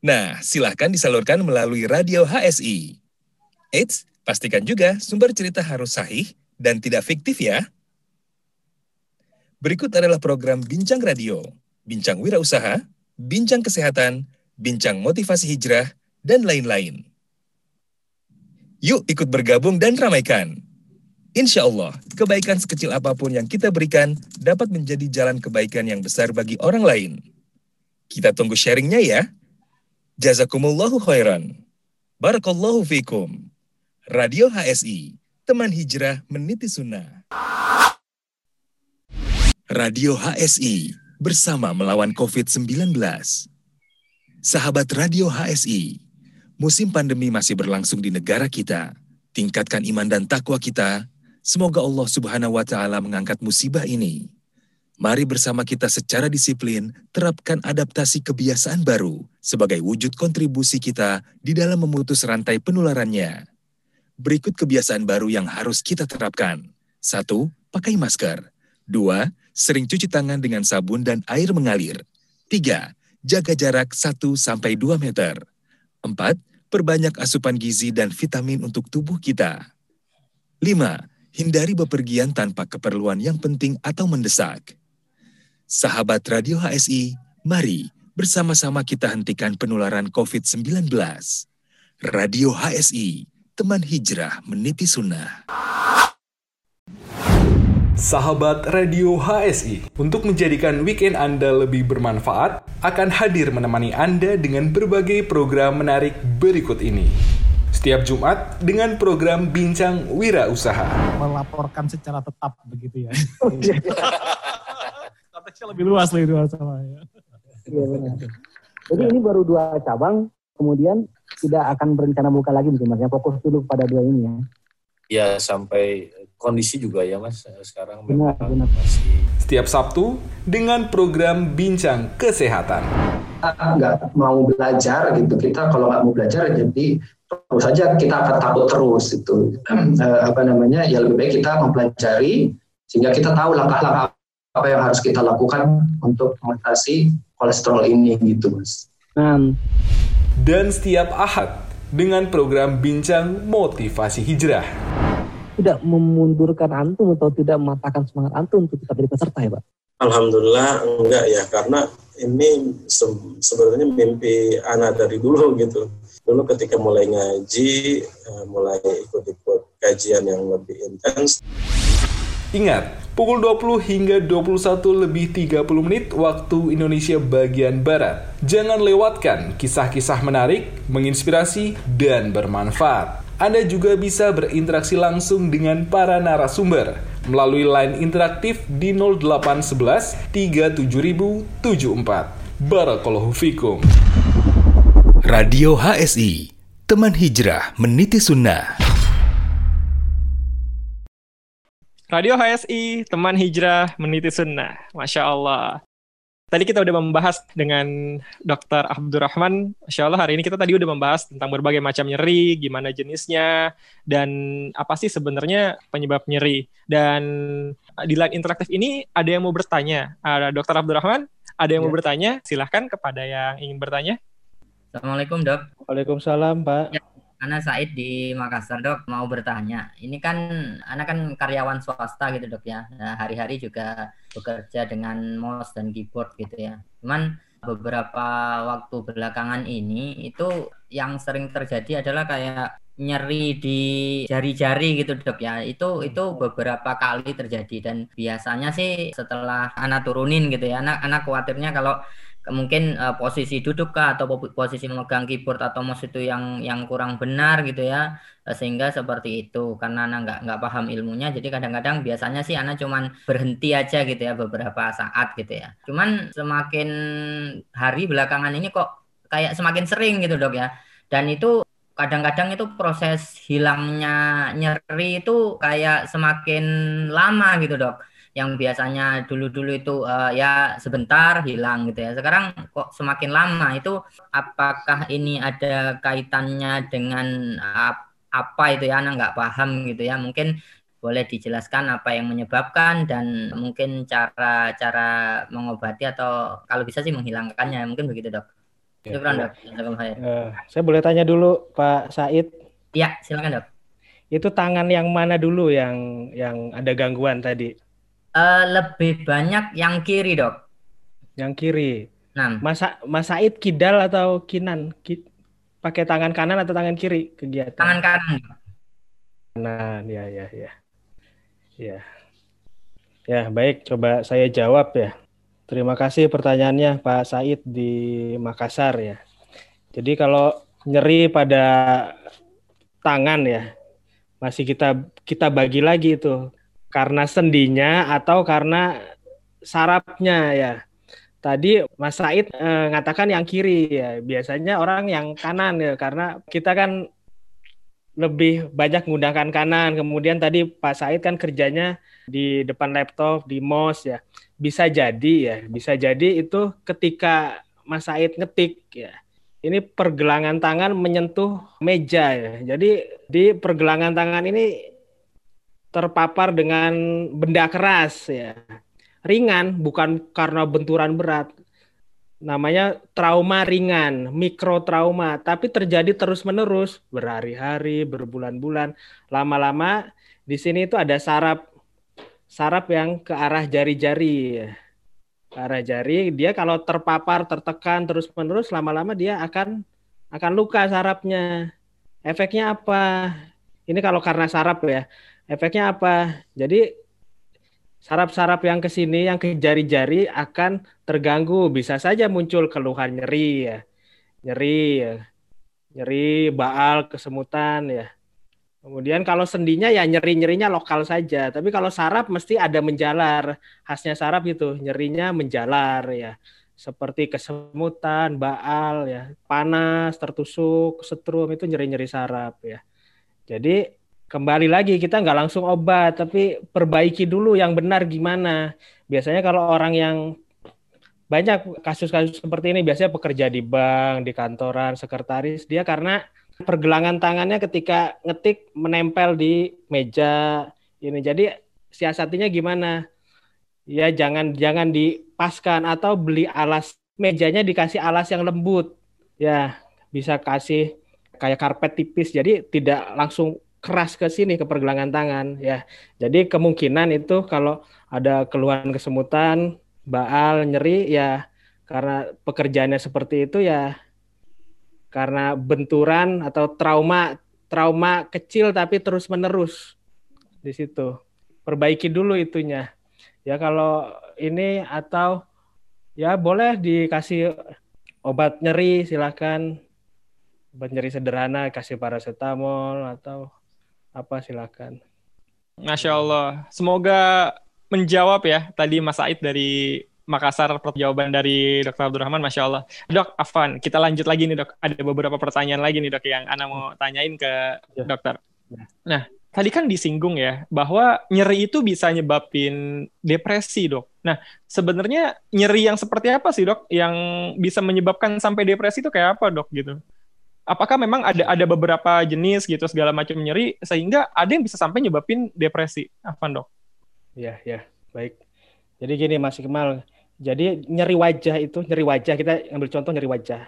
Nah, silahkan disalurkan melalui radio HSI. Eits, pastikan juga sumber cerita harus sahih dan tidak fiktif ya. Berikut adalah program Bincang Radio, Bincang Wirausaha, Bincang Kesehatan, Bincang Motivasi Hijrah, dan lain-lain. Yuk ikut bergabung dan ramaikan. Insya Allah, kebaikan sekecil apa pun yang kita berikan dapat menjadi jalan kebaikan yang besar bagi orang lain. Kita tunggu sharingnya ya. Jazakumullahu khairan. Barakallahu fikum. Radio HSI, teman hijrah meniti sunnah. Radio HSI, bersama melawan COVID-19. Sahabat Radio HSI, musim pandemi masih berlangsung di negara kita. Tingkatkan iman dan takwa kita Semoga Allah Subhanahu wa Ta'ala mengangkat musibah ini. Mari bersama kita secara disiplin terapkan adaptasi kebiasaan baru sebagai wujud kontribusi kita di dalam memutus rantai penularannya. Berikut kebiasaan baru yang harus kita terapkan. Satu, pakai masker. Dua, sering cuci tangan dengan sabun dan air mengalir. Tiga, jaga jarak 1-2 meter. Empat, perbanyak asupan gizi dan vitamin untuk tubuh kita. Lima, hindari bepergian tanpa keperluan yang penting atau mendesak. Sahabat Radio HSI, mari bersama-sama kita hentikan penularan COVID-19. Radio HSI, teman hijrah meniti sunnah. Sahabat Radio HSI, untuk menjadikan weekend Anda lebih bermanfaat, akan hadir menemani Anda dengan berbagai program menarik berikut ini. Setiap Jumat dengan program Bincang Wira Usaha. Melaporkan secara tetap begitu ya. Konteksnya lebih luas lebih luas sama ya. Iya benar. Jadi ini baru dua cabang, kemudian tidak akan berencana buka lagi mungkin mas. Fokus dulu pada dua ini ya. ya sampai kondisi juga ya Mas sekarang Benar, memang benar. masih Setiap Sabtu dengan program Bincang Kesehatan. kita nggak mau belajar gitu kita kalau nggak mau belajar jadi terus saja kita akan takut terus itu Eh, apa namanya ya lebih baik kita mempelajari sehingga kita tahu langkah-langkah apa yang harus kita lakukan untuk mengatasi kolesterol ini gitu mas. Nah, Dan setiap Ahad dengan program Bincang Motivasi Hijrah. tidak memundurkan antum atau tidak mematahkan semangat antum untuk tetap jadi peserta ya Pak? Alhamdulillah enggak ya karena ini se- sebenarnya mimpi anak dari dulu gitu. Dulu ketika mulai ngaji, eh, mulai ikut-ikut kajian yang lebih intens, Ingat, pukul 20 hingga 21 lebih 30 menit waktu Indonesia bagian Barat. Jangan lewatkan kisah-kisah menarik, menginspirasi, dan bermanfaat. Anda juga bisa berinteraksi langsung dengan para narasumber melalui line interaktif di 0811 37074. Barakallahu fikum. Radio HSI, teman hijrah meniti sunnah. Radio HSI, teman hijrah meniti sunnah. Masya Allah. Tadi kita udah membahas dengan Dr. Abdurrahman. Masya Allah hari ini kita tadi udah membahas tentang berbagai macam nyeri, gimana jenisnya, dan apa sih sebenarnya penyebab nyeri. Dan di line interaktif ini ada yang mau bertanya. Ada Dr. Abdurrahman, ada yang mau bertanya? Silahkan kepada yang ingin bertanya. Assalamualaikum dok, Waalaikumsalam Pak. Ana Said di Makassar dok mau bertanya. Ini kan Ana kan karyawan swasta gitu dok ya. Nah, hari-hari juga bekerja dengan mouse dan keyboard gitu ya. Cuman beberapa waktu belakangan ini itu yang sering terjadi adalah kayak nyeri di jari-jari gitu dok ya. Itu itu beberapa kali terjadi dan biasanya sih setelah Ana turunin gitu ya. Anak anak khawatirnya kalau mungkin eh, posisi duduk kah atau po- posisi memegang keyboard atau mouse itu yang yang kurang benar gitu ya Eh, sehingga seperti itu. Karena anak nggak nggak paham ilmunya jadi kadang-kadang biasanya sih anak cuman berhenti aja gitu ya beberapa saat gitu ya. Cuman semakin hari belakangan ini kok kayak semakin sering gitu dok ya. Dan itu kadang-kadang itu proses hilangnya nyeri itu kayak semakin lama gitu dok yang biasanya dulu-dulu itu eh, ya sebentar hilang gitu ya. Sekarang kok semakin lama itu apakah ini ada kaitannya dengan ap- apa itu ya? Anak nggak paham gitu ya. Mungkin boleh dijelaskan apa yang menyebabkan dan mungkin cara-cara mengobati atau kalau bisa sih menghilangkannya. Mungkin begitu dok. Ya, Syukran dok. Eh, saya boleh tanya dulu Pak Said, Ya silakan dok. itu tangan yang mana dulu yang yang ada gangguan tadi? Eh, lebih banyak yang kiri dok. Yang kiri. Nah, Mas, Sa- Mas Said kidal atau kinan? Ki- pakai tangan kanan atau tangan kiri kegiatan? tangan kanan. kanan, ya ya ya. Ya. Ya, baik, coba saya jawab ya. Terima kasih pertanyaannya Pak Said di Makassar ya. Jadi kalau nyeri pada tangan ya, masih kita kita bagi lagi itu karena sendinya atau karena sarafnya ya. Tadi Mas Said eh, ngatakan yang kiri ya. Biasanya orang yang kanan ya karena kita kan lebih banyak menggunakan kanan. Kemudian tadi Pak Said kan kerjanya di depan laptop, di mouse ya. Bisa jadi ya, bisa jadi itu ketika Mas Said ngetik ya. Ini pergelangan tangan menyentuh meja ya. Jadi di pergelangan tangan ini terpapar dengan benda keras ya. Ringan bukan karena benturan berat. Namanya trauma ringan, mikrotrauma, tapi terjadi terus-menerus berhari-hari, berbulan-bulan. Lama-lama di sini itu ada saraf saraf yang ke arah jari-jari ya. Ke arah jari, dia kalau terpapar, tertekan terus-menerus lama-lama dia akan akan luka sarafnya. Efeknya apa? Ini kalau karena saraf ya. Efeknya apa? Jadi saraf-saraf yang ke sini, yang ke jari-jari akan terganggu. Bisa saja muncul keluhan nyeri ya. Nyeri ya. Nyeri, baal, kesemutan ya. Kemudian kalau sendinya ya nyeri-nyerinya lokal saja. Tapi kalau saraf mesti ada menjalar. Khasnya saraf itu, nyerinya menjalar ya. Seperti kesemutan, baal ya, panas, tertusuk, setrum itu nyeri-nyeri saraf ya. Jadi kembali lagi kita nggak langsung obat, tapi perbaiki dulu yang benar gimana. Biasanya kalau orang yang banyak kasus-kasus seperti ini biasanya pekerja di bank, di kantoran, sekretaris, dia karena pergelangan tangannya ketika ngetik menempel di meja ini. Jadi siasatinya gimana? Ya jangan jangan dipaskan atau beli alas mejanya dikasih alas yang lembut. Ya, bisa kasih kayak karpet tipis jadi tidak langsung keras ke sini ke pergelangan tangan ya. Jadi kemungkinan itu kalau ada keluhan kesemutan baal, nyeri ya karena pekerjaannya seperti itu ya karena benturan atau trauma trauma kecil tapi terus menerus di situ. Perbaiki dulu itunya. Ya kalau ini atau ya boleh dikasih obat nyeri silakan. Obat nyeri sederhana kasih paracetamol atau apa silakan Masya Allah semoga menjawab ya tadi Mas Said dari Makassar jawaban dari Dr. Abdurrahman, Masya Allah. Dok, Afan, kita lanjut lagi nih dok. Ada beberapa pertanyaan lagi nih dok yang Ana mau tanyain ke ya. dokter. Ya. Nah, tadi kan disinggung ya bahwa nyeri itu bisa nyebabin depresi dok. Nah, sebenarnya nyeri yang seperti apa sih dok yang bisa menyebabkan sampai depresi itu kayak apa dok gitu? Apakah memang ada ada beberapa jenis gitu segala macam nyeri sehingga ada yang bisa sampai nyebabin depresi? Afan dok? Ya, ya, baik. Jadi gini Mas Iqmal, jadi nyeri wajah itu, nyeri wajah kita ambil contoh nyeri wajah.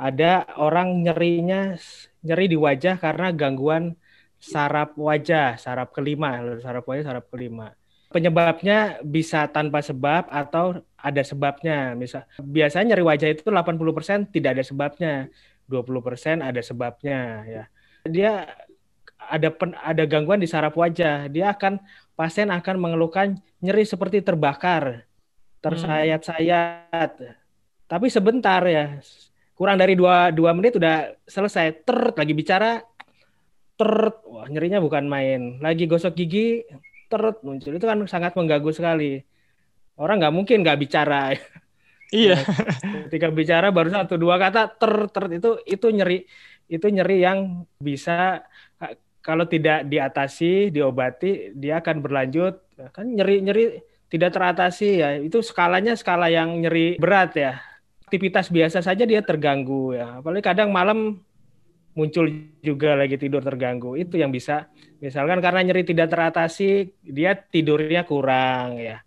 Ada orang nyerinya nyeri di wajah karena gangguan saraf wajah, saraf kelima, saraf wajah, saraf kelima. Penyebabnya bisa tanpa sebab atau ada sebabnya. Misal biasanya nyeri wajah itu 80% tidak ada sebabnya, 20% ada sebabnya ya. Dia ada pen, ada gangguan di saraf wajah, dia akan pasien akan mengeluhkan nyeri seperti terbakar, tersayat-sayat. Tapi sebentar ya, kurang dari dua, dua menit udah selesai. Ter lagi bicara, ter wah nyerinya bukan main. Lagi gosok gigi, ter muncul. Itu kan sangat mengganggu sekali. Orang nggak mungkin nggak bicara. Iya. Ketika bicara baru satu dua kata ter ter itu itu nyeri itu nyeri yang bisa kalau tidak diatasi, diobati, dia akan berlanjut kan nyeri-nyeri tidak teratasi ya. Itu skalanya skala yang nyeri berat ya. Aktivitas biasa saja dia terganggu ya. Apalagi kadang malam muncul juga lagi tidur terganggu. Itu yang bisa misalkan karena nyeri tidak teratasi, dia tidurnya kurang ya.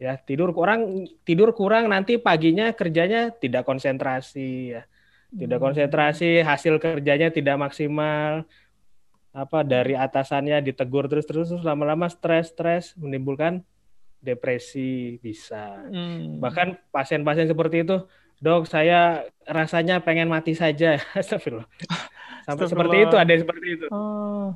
Ya, tidur kurang tidur kurang nanti paginya kerjanya tidak konsentrasi ya. Tidak hmm. konsentrasi, hasil kerjanya tidak maksimal apa dari atasannya ditegur terus terus lama-lama stres stres menimbulkan depresi bisa hmm. bahkan pasien-pasien seperti itu dok saya rasanya pengen mati saja Astagfirullah sampai seperti itu ada seperti itu oh.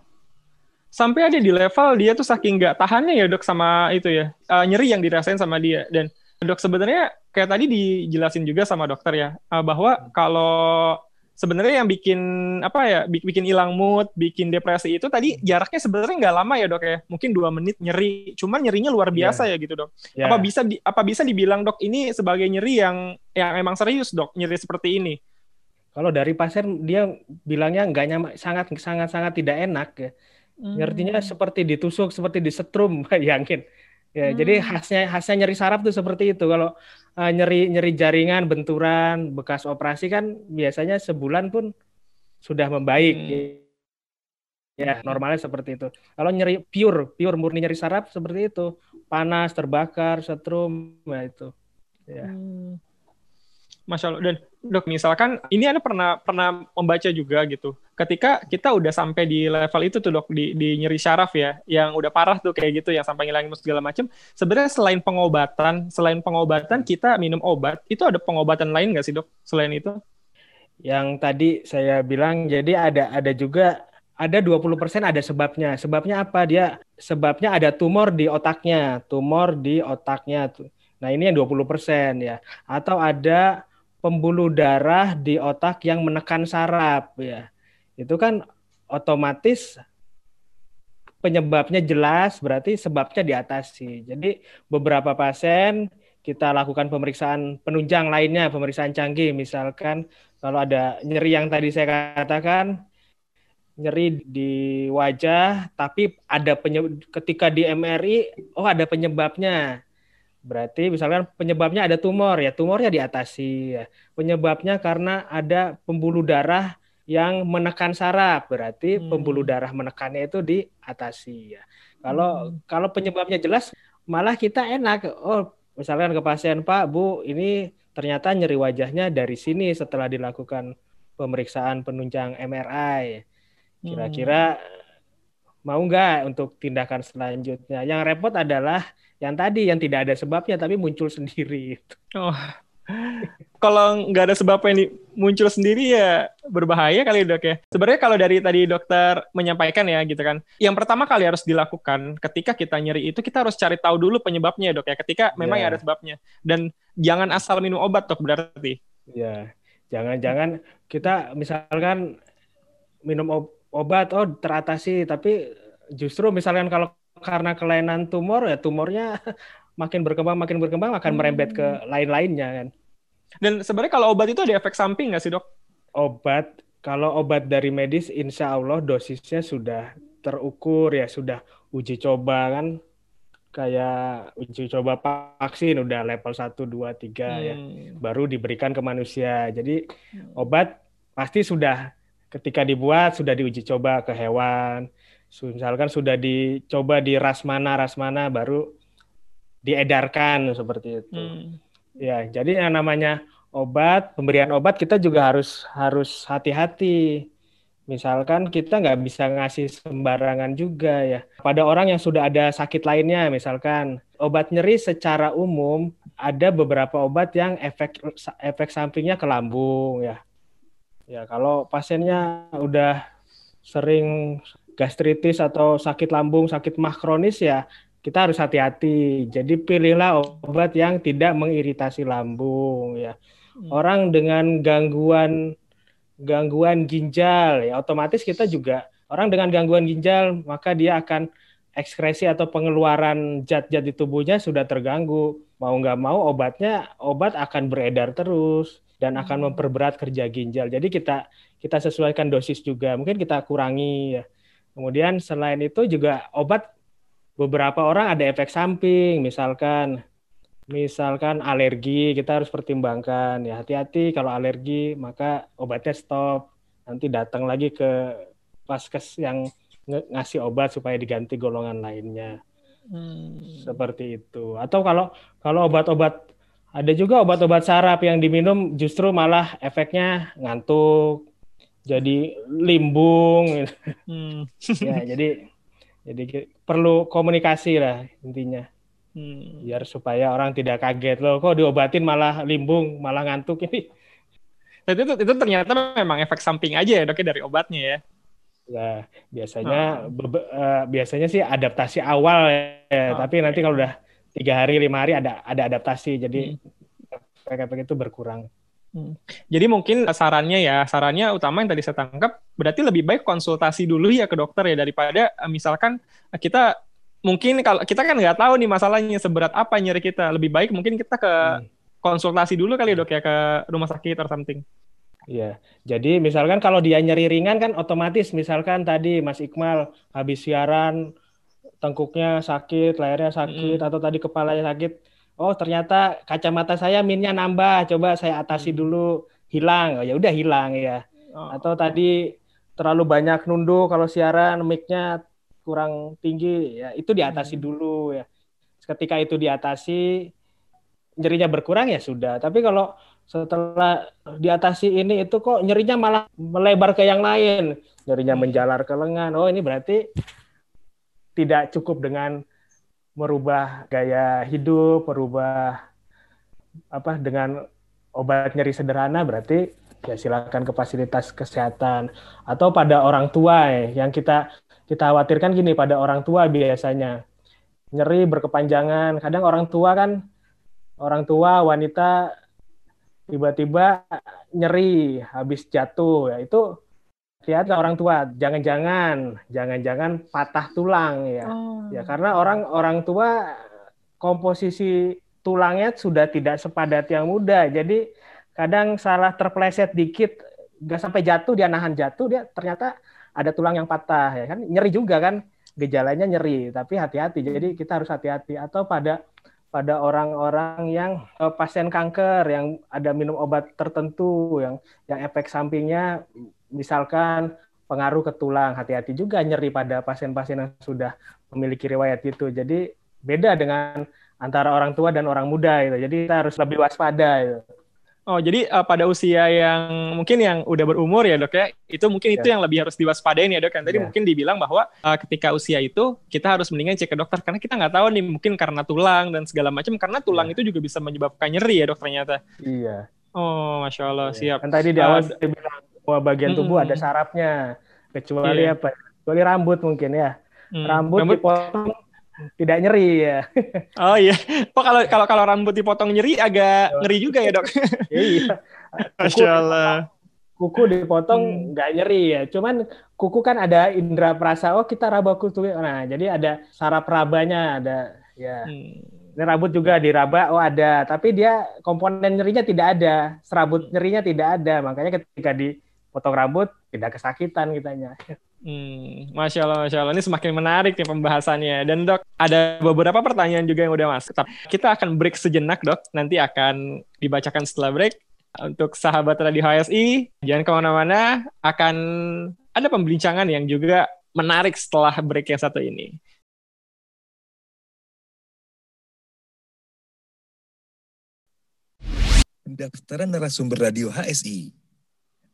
Sampai ada di level dia tuh saking nggak tahannya ya dok sama itu ya uh, nyeri yang dirasain sama dia dan dok sebenarnya kayak tadi dijelasin juga sama dokter ya uh, bahwa kalau sebenarnya yang bikin apa ya bikin hilang mood, bikin depresi itu tadi jaraknya sebenarnya nggak lama ya dok ya, mungkin dua menit nyeri, cuman nyerinya luar iya. biasa yeah. ya gitu dok. Yeah. Apa bisa di, apa bisa dibilang dok ini sebagai nyeri yang yang emang serius dok nyeri seperti ini? Kalau dari pasien dia bilangnya nggak nyaman, sangat sangat sangat tidak enak ya. Hmm. Nyerinya seperti ditusuk, seperti disetrum, bayangin. Ya, hmm. jadi khasnya khasnya nyeri saraf tuh seperti itu. Kalau uh, nyeri nyeri jaringan, benturan, bekas operasi kan biasanya sebulan pun sudah membaik. Hmm. Ya, normalnya seperti itu. Kalau nyeri pure, pure murni nyeri saraf seperti itu. Panas, terbakar, setrum, ya itu. Ya. Hmm. Masya Allah. Dan dok, misalkan ini Anda pernah pernah membaca juga gitu. Ketika kita udah sampai di level itu tuh dok, di, di nyeri syaraf ya, yang udah parah tuh kayak gitu, yang sampai ngilangin segala macam. Sebenarnya selain pengobatan, selain pengobatan kita minum obat, itu ada pengobatan lain nggak sih dok, selain itu? Yang tadi saya bilang, jadi ada ada juga ada 20% ada sebabnya. Sebabnya apa? Dia sebabnya ada tumor di otaknya, tumor di otaknya. Nah, ini yang 20% ya. Atau ada pembuluh darah di otak yang menekan saraf ya. Itu kan otomatis penyebabnya jelas berarti sebabnya diatasi. Jadi beberapa pasien kita lakukan pemeriksaan penunjang lainnya, pemeriksaan canggih misalkan kalau ada nyeri yang tadi saya katakan nyeri di wajah, tapi ada penyebab ketika di MRI, oh ada penyebabnya. Berarti misalkan penyebabnya ada tumor ya, tumornya diatasi ya. Penyebabnya karena ada pembuluh darah yang menekan saraf, berarti hmm. pembuluh darah menekannya itu diatasi ya. Kalau hmm. kalau penyebabnya jelas, malah kita enak. Oh, misalkan ke pasien Pak, Bu, ini ternyata nyeri wajahnya dari sini setelah dilakukan pemeriksaan penunjang MRI Kira-kira mau nggak untuk tindakan selanjutnya? Yang repot adalah yang tadi yang tidak ada sebabnya tapi muncul sendiri. Oh, kalau nggak ada sebabnya ini muncul sendiri ya berbahaya kali dok ya. Sebenarnya kalau dari tadi dokter menyampaikan ya gitu kan, yang pertama kali harus dilakukan ketika kita nyeri itu kita harus cari tahu dulu penyebabnya dok ya. Ketika memang yeah. ada sebabnya dan jangan asal minum obat dok berarti. Ya, jangan-jangan kita misalkan minum obat obat oh teratasi tapi justru misalkan kalau karena kelainan tumor ya tumornya makin berkembang makin berkembang akan merembet ke hmm. lain-lainnya kan. Dan sebenarnya kalau obat itu ada efek samping nggak sih dok? Obat kalau obat dari medis insya Allah dosisnya sudah terukur ya sudah uji coba kan kayak uji coba vaksin udah level 1 2 3 hmm. ya baru diberikan ke manusia. Jadi hmm. obat pasti sudah ketika dibuat sudah diuji coba ke hewan, misalkan sudah dicoba di ras mana ras mana baru diedarkan seperti itu. Hmm. Ya, jadi yang namanya obat, pemberian obat kita juga harus harus hati-hati. Misalkan kita nggak bisa ngasih sembarangan juga ya. Pada orang yang sudah ada sakit lainnya, misalkan obat nyeri secara umum ada beberapa obat yang efek efek sampingnya ke lambung ya. Ya, kalau pasiennya udah sering gastritis atau sakit lambung, sakit mah kronis ya kita harus hati-hati. Jadi pilihlah obat yang tidak mengiritasi lambung ya. Hmm. Orang dengan gangguan gangguan ginjal ya otomatis kita juga orang dengan gangguan ginjal maka dia akan ekskresi atau pengeluaran zat-zat di tubuhnya sudah terganggu. Mau nggak mau obatnya obat akan beredar terus dan akan hmm. memperberat kerja ginjal. Jadi kita kita sesuaikan dosis juga. Mungkin kita kurangi ya. Kemudian selain itu juga obat beberapa orang ada efek samping, misalkan misalkan alergi, kita harus pertimbangkan ya hati-hati kalau alergi maka obatnya stop. Nanti datang lagi ke paskes yang ngasih obat supaya diganti golongan lainnya. Hmm. Seperti itu. Atau kalau kalau obat-obat ada juga obat-obat saraf yang diminum justru malah efeknya ngantuk, jadi limbung. Hmm. ya, jadi jadi perlu komunikasi lah intinya. Hmm. Biar supaya orang tidak kaget loh, kok diobatin malah limbung, malah ngantuk ini. Itu, itu ternyata memang efek samping aja ya dok ya, dari obatnya ya. Ya biasanya oh. uh, biasanya sih adaptasi awal ya, oh, tapi nanti kalau udah tiga hari lima hari ada ada adaptasi jadi hmm. efek itu berkurang. Hmm. Jadi mungkin sarannya ya, sarannya utama yang tadi saya tangkap, berarti lebih baik konsultasi dulu ya ke dokter ya daripada eh, misalkan kita mungkin kalau kita kan nggak tahu nih masalahnya seberat apa nyeri kita, lebih baik mungkin kita ke hmm. konsultasi dulu kali dok ya ke rumah sakit atau something. Iya, jadi misalkan kalau dia nyeri ringan kan otomatis misalkan tadi Mas Iqmal habis siaran tengkuknya sakit, lehernya sakit, mm. atau tadi kepalanya sakit. Oh ternyata kacamata saya minnya nambah, coba saya atasi mm. dulu, hilang. Oh, ya udah hilang ya. Oh. Atau tadi terlalu banyak nunduk kalau siaran mic-nya kurang tinggi, ya itu diatasi mm. dulu ya. Ketika itu diatasi, nyerinya berkurang ya sudah. Tapi kalau setelah diatasi ini itu kok nyerinya malah melebar ke yang lain, nyerinya menjalar ke lengan. Oh ini berarti tidak cukup dengan merubah gaya hidup, merubah apa dengan obat nyeri sederhana berarti ya silakan ke fasilitas kesehatan. Atau pada orang tua ya, yang kita kita khawatirkan gini pada orang tua biasanya nyeri berkepanjangan. Kadang orang tua kan orang tua wanita tiba-tiba nyeri habis jatuh. Ya itu lihat orang tua jangan-jangan jangan-jangan patah tulang ya. Oh. ya karena orang orang tua komposisi tulangnya sudah tidak sepadat yang muda. Jadi kadang salah terpleset dikit nggak sampai jatuh dia nahan jatuh dia ternyata ada tulang yang patah ya kan? Nyeri juga kan? Gejalanya nyeri tapi hati-hati. Jadi kita harus hati-hati. Atau pada pada orang-orang yang uh, pasien kanker yang ada minum obat tertentu yang yang efek sampingnya misalkan pengaruh ke tulang hati-hati juga nyeri pada pasien-pasien yang sudah memiliki riwayat itu jadi beda dengan antara orang tua dan orang muda itu jadi kita harus lebih waspada itu. Oh, jadi uh, pada usia yang mungkin yang udah berumur ya dok ya, itu mungkin ya. itu yang lebih harus diwaspadain ya dok. Yang tadi ya. mungkin dibilang bahwa uh, ketika usia itu kita harus mendingan cek ke dokter karena kita nggak tahu nih mungkin karena tulang dan segala macam karena tulang ya. itu juga bisa menyebabkan nyeri ya dok ternyata. Iya. Oh, masya Allah ya. siap. Kan tadi di awal uh, bilang bahwa bagian tubuh hmm. ada sarafnya, kecuali ya. apa? Kecuali rambut mungkin ya. Hmm. Rambut, rambut dipotong tidak nyeri ya. Oh iya. Oh kalau kalau kalau rambut dipotong nyeri agak ngeri juga ya dok. iya. Allah. Kuku dipotong hmm. nggak hmm. nyeri ya. Cuman kuku kan ada indera perasa. Oh kita raba kuku. Nah jadi ada saraf rabanya ada ya. Hmm. Ini rambut juga diraba, oh ada, tapi dia komponen nyerinya tidak ada, serabut nyerinya tidak ada, makanya ketika dipotong rambut tidak kesakitan kitanya. Hmm, Masya Allah, Masya Allah. Ini semakin menarik nih pembahasannya. Dan dok, ada beberapa pertanyaan juga yang udah masuk. Kita akan break sejenak dok. Nanti akan dibacakan setelah break. Untuk sahabat Radio HSI, jangan ke mana-mana. Akan ada pembincangan yang juga menarik setelah break yang satu ini. Pendaftaran narasumber Radio HSI.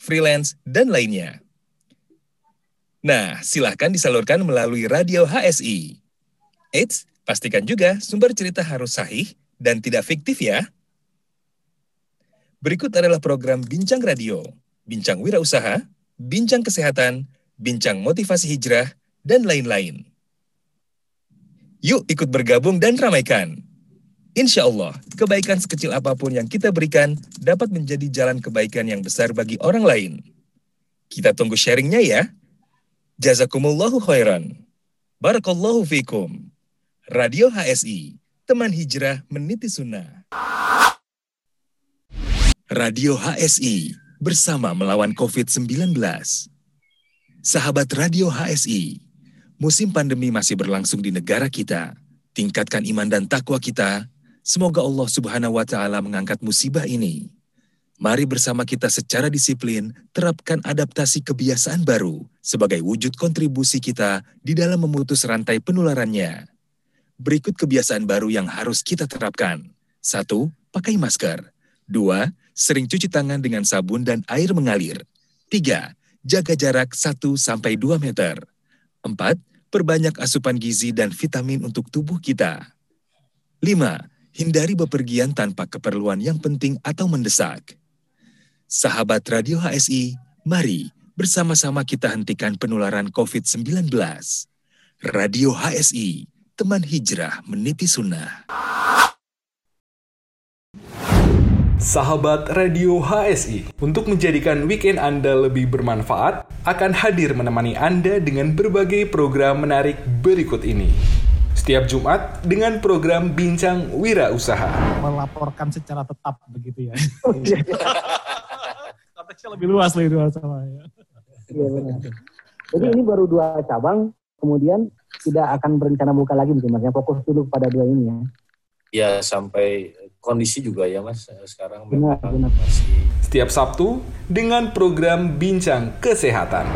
freelance, dan lainnya. Nah, silahkan disalurkan melalui radio HSI. Eits, pastikan juga sumber cerita harus sahih dan tidak fiktif ya. Berikut adalah program Bincang Radio, Bincang Wirausaha, Bincang Kesehatan, Bincang Motivasi Hijrah, dan lain-lain. Yuk ikut bergabung dan ramaikan. Insya Allah, kebaikan sekecil apa pun yang kita berikan dapat menjadi jalan kebaikan yang besar bagi orang lain. Kita tunggu sharingnya ya. Jazakumullahu khairan. Barakallahu fikum. Radio HSI, teman hijrah meniti sunnah. Radio HSI, bersama melawan COVID-19. Sahabat Radio HSI, musim pandemi masih berlangsung di negara kita. Tingkatkan iman dan takwa kita. Semoga Allah Subhanahu wa taala mengangkat musibah ini Mari bersama kita secara disiplin terapkan adaptasi kebiasaan baru sebagai wujud kontribusi kita di dalam memutus rantai penularannya. Berikut kebiasaan baru yang harus kita terapkan. Satu, pakai masker. Dua, sering cuci tangan dengan sabun dan air mengalir. Tiga, jaga jarak 1-2 meter. Empat, perbanyak asupan gizi dan vitamin untuk tubuh kita. Lima, hindari bepergian tanpa keperluan yang penting atau mendesak. Sahabat Radio HSI, mari bersama-sama kita hentikan penularan COVID-19. Radio HSI, teman hijrah meniti sunnah. Sahabat Radio HSI, untuk menjadikan weekend Anda lebih bermanfaat, akan hadir menemani Anda dengan berbagai program menarik berikut ini. Setiap Jumat dengan program Bincang Wira Usaha. Melaporkan secara tetap begitu ya. konteksnya lebih luas lagi dua sama ya. Iya benar. Jadi ini baru dua cabang, kemudian tidak akan berencana buka lagi mungkin mas. Ya fokus dulu pada dua ini ya. Ya sampai kondisi juga ya mas sekarang benar, benar. masih. Setiap Sabtu dengan program Bincang Kesehatan.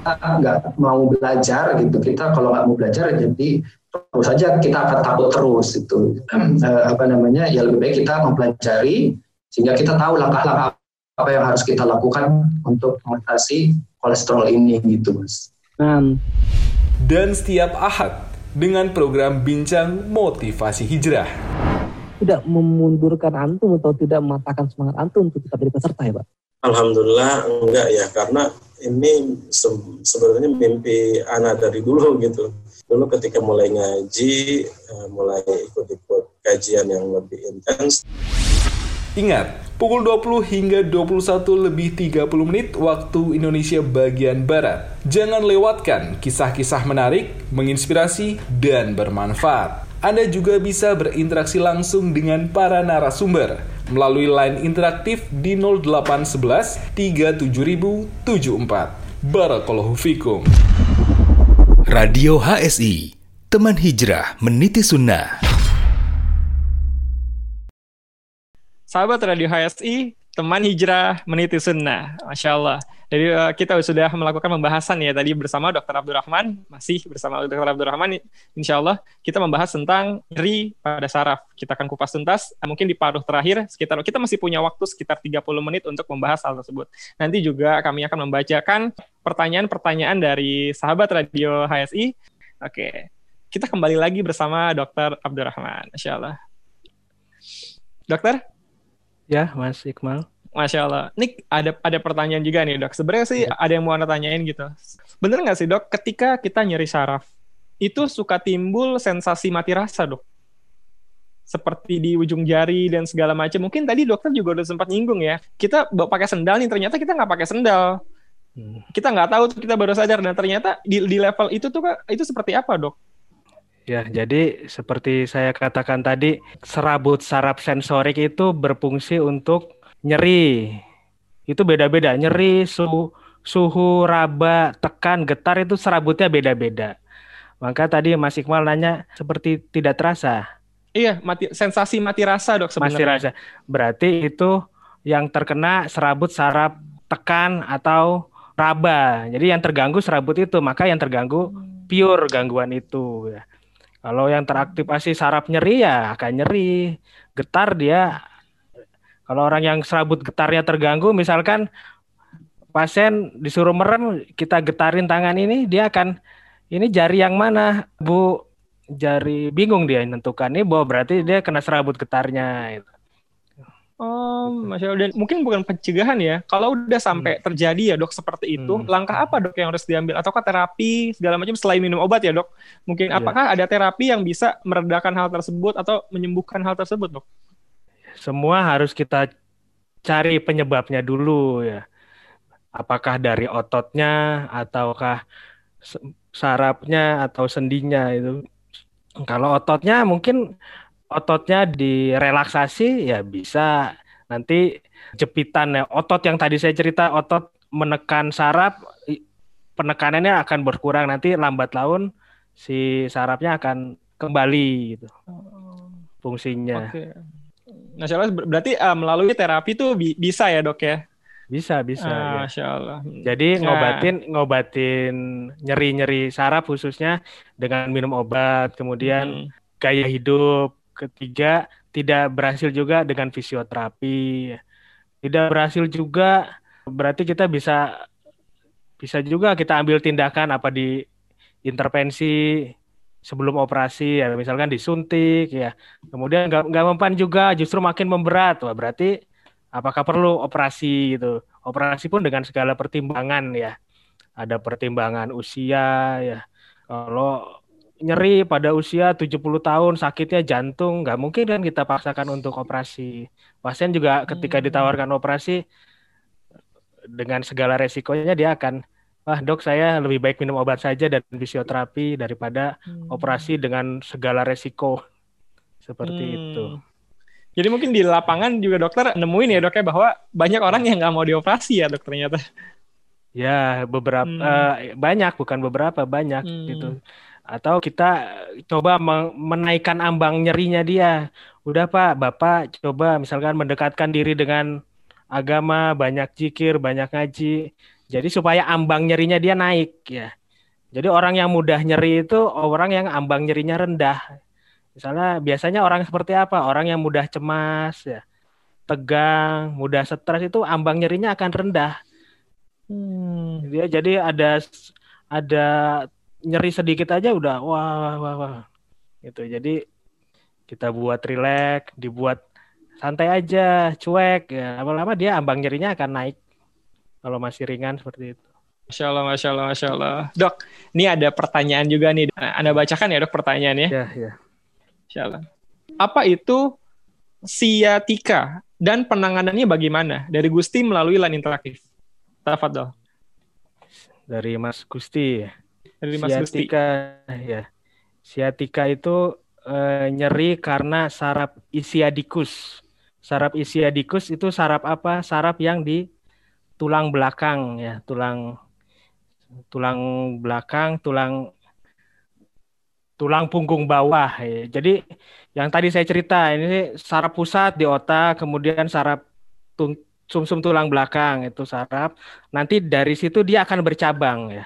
Kita nggak mau belajar gitu, kita kalau nggak mau belajar jadi terus saja kita akan takut terus itu apa namanya ya lebih baik kita mempelajari sehingga kita tahu langkah-langkah apa yang harus kita lakukan untuk mengatasi kolesterol ini gitu mas. Hmm. Dan setiap ahad dengan program bincang motivasi hijrah. Tidak memundurkan antum atau tidak mematahkan semangat antum untuk tetap jadi peserta ya Pak? Alhamdulillah enggak ya karena ini se- sebenarnya mimpi anak dari dulu gitu. Dulu ketika mulai ngaji, uh, mulai ikut-ikut kajian yang lebih intens. Ingat, pukul 20 hingga 21 lebih 30 menit waktu Indonesia bagian Barat. Jangan lewatkan kisah-kisah menarik, menginspirasi, dan bermanfaat. Anda juga bisa berinteraksi langsung dengan para narasumber melalui line interaktif di 0811 37074. Barakallahu fikum. Radio HSI, teman hijrah meniti sunnah. Sahabat Radio HSI, teman hijrah meniti sunnah. Masya Allah. Jadi uh, kita sudah melakukan pembahasan ya tadi bersama Dr. Abdurrahman, masih bersama Dr. Abdurrahman, insya Allah kita membahas tentang nyeri pada saraf. Kita akan kupas tuntas, uh, mungkin di paruh terakhir, sekitar kita masih punya waktu sekitar 30 menit untuk membahas hal tersebut. Nanti juga kami akan membacakan pertanyaan-pertanyaan dari sahabat Radio HSI. Oke, kita kembali lagi bersama Dr. Abdurrahman, insya Allah. Dokter? Ya, Mas Iqmal. Masya Allah. Nik, ada ada pertanyaan juga nih dok. Sebenarnya sih ya. ada yang mau anda tanyain gitu. Bener nggak sih dok, ketika kita nyeri saraf, itu suka timbul sensasi mati rasa dok? Seperti di ujung jari dan segala macam. Mungkin tadi dokter juga udah sempat nyinggung ya. Kita pakai sendal nih, ternyata kita nggak pakai sendal. Hmm. Kita nggak tahu, kita baru sadar. Dan ternyata di, di level itu tuh itu seperti apa dok? Ya, jadi seperti saya katakan tadi, serabut saraf sensorik itu berfungsi untuk nyeri. Itu beda-beda. Nyeri suhu suhu raba tekan getar itu serabutnya beda-beda. Maka tadi Mas Iqmal nanya seperti tidak terasa? Iya mati sensasi mati rasa dok sebenarnya. mati rasa. Berarti itu yang terkena serabut saraf tekan atau raba. Jadi yang terganggu serabut itu. Maka yang terganggu pure gangguan itu ya. Kalau yang teraktivasi saraf nyeri ya akan nyeri. Getar dia kalau orang yang serabut getarnya terganggu, misalkan pasien disuruh merem, kita getarin tangan ini, dia akan ini jari yang mana, Bu? Jari bingung dia menentukan ini bahwa berarti dia kena serabut getarnya. Gitu. Oh, masya Allah. Dan mungkin bukan pencegahan ya. Kalau udah sampai hmm. terjadi ya dok seperti itu, hmm. langkah apa dok yang harus diambil? Ataukah terapi segala macam selain minum obat ya dok? Mungkin yeah. apakah ada terapi yang bisa meredakan hal tersebut atau menyembuhkan hal tersebut dok? Semua harus kita cari penyebabnya dulu ya. Apakah dari ototnya ataukah sarafnya atau sendinya itu. Kalau ototnya mungkin ototnya direlaksasi ya bisa nanti jepitan ya otot yang tadi saya cerita otot menekan saraf penekanannya akan berkurang nanti lambat laun si sarafnya akan kembali gitu oh. fungsinya. Okay. Masya Allah, berarti uh, melalui terapi tuh bi bisa ya dok ya? Bisa, bisa. Ah, ya. Masya Allah. Jadi nah. ngobatin, ngobatin nyeri-nyeri saraf khususnya dengan minum obat, kemudian hmm. gaya hidup. Ketiga, tidak berhasil juga dengan fisioterapi. Tidak berhasil juga, berarti kita bisa bisa juga kita ambil tindakan apa di intervensi sebelum operasi ya misalkan disuntik ya. Kemudian nggak nggak mempan juga justru makin memberat. Wah berarti apakah perlu operasi gitu? Operasi pun dengan segala pertimbangan ya. Ada pertimbangan usia ya. Kalau nyeri pada usia 70 tahun sakitnya jantung nggak mungkin kan kita paksakan untuk operasi. Pasien juga ketika hmm. ditawarkan operasi dengan segala resikonya dia akan ah dok saya lebih baik minum obat saja dan fisioterapi daripada hmm. operasi dengan segala resiko seperti hmm. itu. Jadi mungkin di lapangan juga dokter nemuin ya dok ya bahwa banyak orang yang nggak mau dioperasi ya dok ternyata. Ya beberapa hmm. uh, banyak bukan beberapa banyak hmm. gitu. Atau kita coba menaikkan ambang nyerinya dia. Udah pak, bapak coba misalkan mendekatkan diri dengan agama, banyak jikir, banyak ngaji jadi supaya ambang nyerinya dia naik ya. Jadi orang yang mudah nyeri itu orang yang ambang nyerinya rendah. Misalnya biasanya orang seperti apa? Orang yang mudah cemas ya, tegang, mudah stres itu ambang nyerinya akan rendah. Hmm. Dia jadi ada ada nyeri sedikit aja udah wah wah wah. Gitu. Jadi kita buat rileks, dibuat santai aja, cuek ya. Lama-lama dia ambang nyerinya akan naik kalau masih ringan seperti itu. Masya Allah, Masya Allah, Masya Allah. Dok, ini ada pertanyaan juga nih. Anda bacakan ya dok pertanyaannya. Ya, ya. Masya Allah. Apa itu siatika dan penanganannya bagaimana? Dari Gusti melalui line interaktif. Tafadol. Dari Mas Gusti. Dari Mas Gusti. Siatika, ya. Siatika itu eh, nyeri karena saraf isiadikus. Saraf isiadikus itu saraf apa? Saraf yang di tulang belakang ya, tulang tulang belakang, tulang tulang punggung bawah. Ya. Jadi yang tadi saya cerita ini saraf pusat di otak, kemudian saraf sumsum -sum tulang belakang itu saraf. Nanti dari situ dia akan bercabang ya.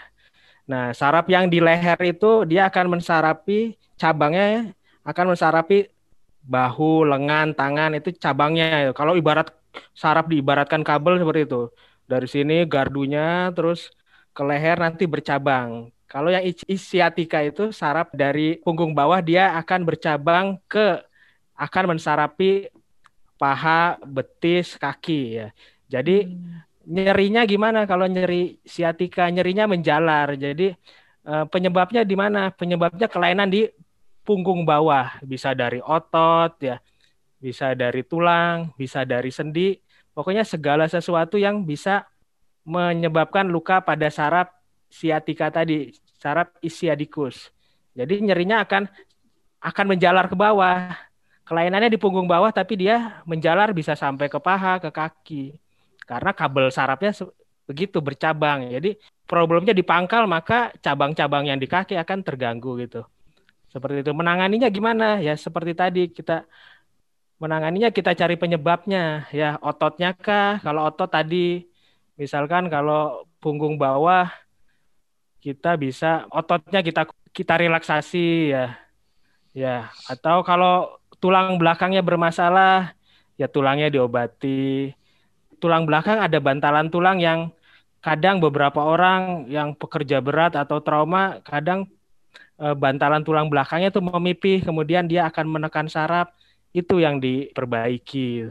Nah, saraf yang di leher itu dia akan mensarapi cabangnya akan mensarapi bahu, lengan, tangan itu cabangnya. Kalau ibarat saraf diibaratkan kabel seperti itu. Dari sini gardunya terus ke leher nanti bercabang. Kalau yang ischiatika itu saraf dari punggung bawah dia akan bercabang ke akan mensarapi paha, betis, kaki ya. Jadi hmm. nyerinya gimana kalau nyeri siatika? Nyerinya menjalar. Jadi eh, penyebabnya di mana? Penyebabnya kelainan di punggung bawah, bisa dari otot ya, bisa dari tulang, bisa dari sendi, pokoknya segala sesuatu yang bisa menyebabkan luka pada saraf siatika tadi, saraf isiadikus. Jadi nyerinya akan akan menjalar ke bawah. Kelainannya di punggung bawah tapi dia menjalar bisa sampai ke paha, ke kaki. Karena kabel sarafnya begitu bercabang. Jadi problemnya di pangkal maka cabang-cabang yang di kaki akan terganggu gitu. Seperti itu. Menanganinya gimana? Ya seperti tadi kita menanganinya kita cari penyebabnya. Ya ototnya kah? Kalau otot tadi misalkan kalau punggung bawah kita bisa ototnya kita kita relaksasi ya. Ya, atau kalau tulang belakangnya bermasalah ya tulangnya diobati. Tulang belakang ada bantalan tulang yang kadang beberapa orang yang pekerja berat atau trauma kadang Eh, bantalan tulang belakangnya itu memipih, kemudian dia akan menekan saraf, itu yang diperbaiki.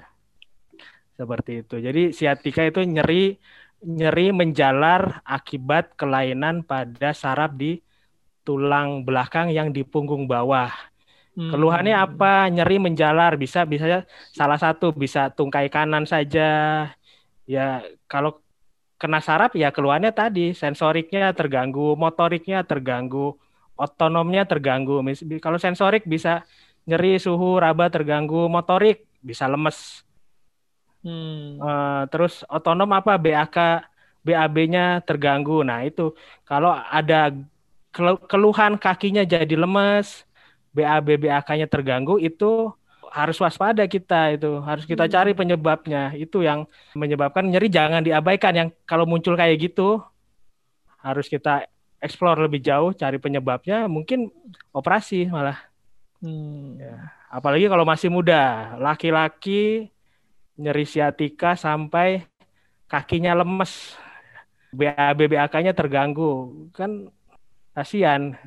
Seperti itu. Jadi siatika itu nyeri nyeri menjalar akibat kelainan pada saraf di tulang belakang yang di punggung bawah. Hmm. Keluhannya apa? Nyeri menjalar bisa bisa salah satu bisa tungkai kanan saja. Ya kalau kena saraf ya keluhannya tadi sensoriknya terganggu, motoriknya terganggu, otonomnya terganggu. Kalau sensorik bisa nyeri, suhu, raba terganggu, motorik bisa lemes. Hmm. Uh, terus otonom apa BAK, BAB-nya terganggu. Nah itu kalau ada keluhan kakinya jadi lemes, BAB, BAK-nya terganggu itu harus waspada kita itu harus kita cari hmm. penyebabnya itu yang menyebabkan nyeri jangan diabaikan yang kalau muncul kayak gitu harus kita explore lebih jauh, cari penyebabnya, mungkin operasi malah. Hmm. Ya. Apalagi kalau masih muda, laki-laki nyeri siatika sampai kakinya lemes, BAB BAK-nya terganggu, kan kasihan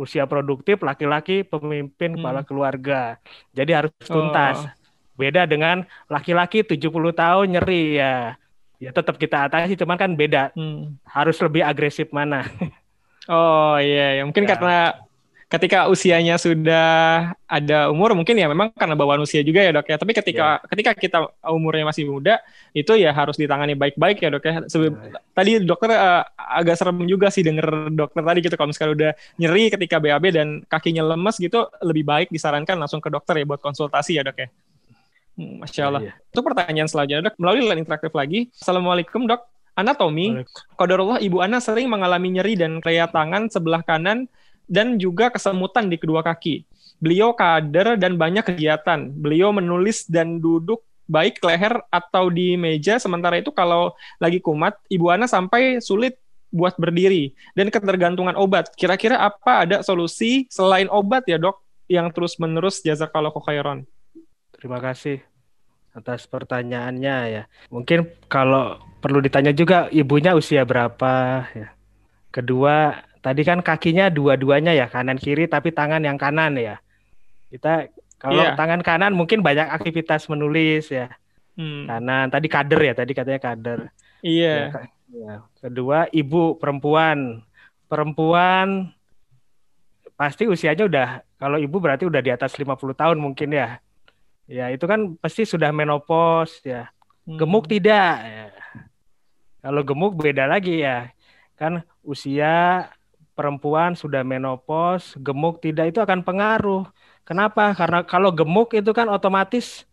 usia produktif laki-laki pemimpin hmm. kepala keluarga. Jadi harus tuntas. Oh. Beda dengan laki-laki 70 tahun nyeri ya ya tetap kita atasi cuman kan beda hmm. harus lebih agresif mana oh iya ya mungkin ya. karena ketika usianya sudah ada umur mungkin ya memang karena bawaan usia juga ya dok ya tapi ketika ya. ketika kita umurnya masih muda itu ya harus ditangani baik-baik ya dok ya Sebelum, ya. tadi dokter uh, agak serem juga sih denger dokter tadi gitu kalau misalnya udah nyeri ketika BAB dan kakinya lemes gitu lebih baik disarankan langsung ke dokter ya buat konsultasi ya dok ya Hmm, Masya Allah. Ya. Itu pertanyaan selanjutnya, dok. Melalui line interaktif lagi. Assalamualaikum, dok. Anatomi, Qadarullah Ibu Ana sering mengalami nyeri dan kreat tangan sebelah kanan dan juga kesemutan di kedua kaki. Beliau kader dan banyak kegiatan. Beliau menulis dan duduk baik leher atau di meja. Sementara itu kalau lagi kumat, Ibu Ana sampai sulit buat berdiri dan ketergantungan obat. Kira-kira apa ada solusi selain obat ya dok yang terus-menerus jazakallahu khairan? Terima kasih atas pertanyaannya ya. Mungkin kalau perlu ditanya juga ibunya usia berapa ya. Kedua, tadi kan kakinya dua-duanya ya, kanan kiri tapi tangan yang kanan ya. Kita kalau yeah. tangan kanan mungkin banyak aktivitas menulis ya. Hmm. Kanan tadi kader ya, tadi katanya kader. Iya. Yeah. Ya. Kedua, ibu perempuan. Perempuan pasti usianya udah kalau ibu berarti udah di atas 50 tahun mungkin ya. Ya, itu kan pasti sudah menopause ya. Gemuk tidak ya. Kalau gemuk beda lagi ya. Kan usia perempuan sudah menopause, gemuk tidak itu akan pengaruh. Kenapa? Karena kalau gemuk itu kan otomatis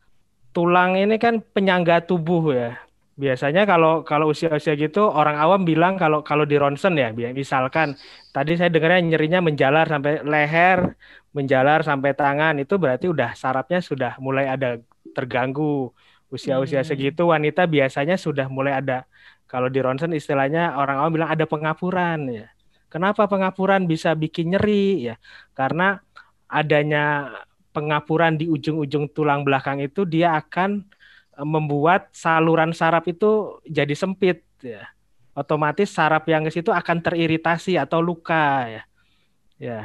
tulang ini kan penyangga tubuh ya. Biasanya kalau kalau usia-usia gitu orang awam bilang kalau kalau di ronsen ya, misalkan tadi saya dengarnya nyerinya menjalar sampai leher, menjalar sampai tangan itu berarti udah sarafnya sudah mulai ada terganggu. Usia-usia segitu wanita biasanya sudah mulai ada kalau di ronsen istilahnya orang awam bilang ada pengapuran ya. Kenapa pengapuran bisa bikin nyeri ya? Karena adanya pengapuran di ujung-ujung tulang belakang itu dia akan eh, membuat saluran saraf itu jadi sempit ya. Otomatis saraf yang ke situ akan teriritasi atau luka ya. Ya.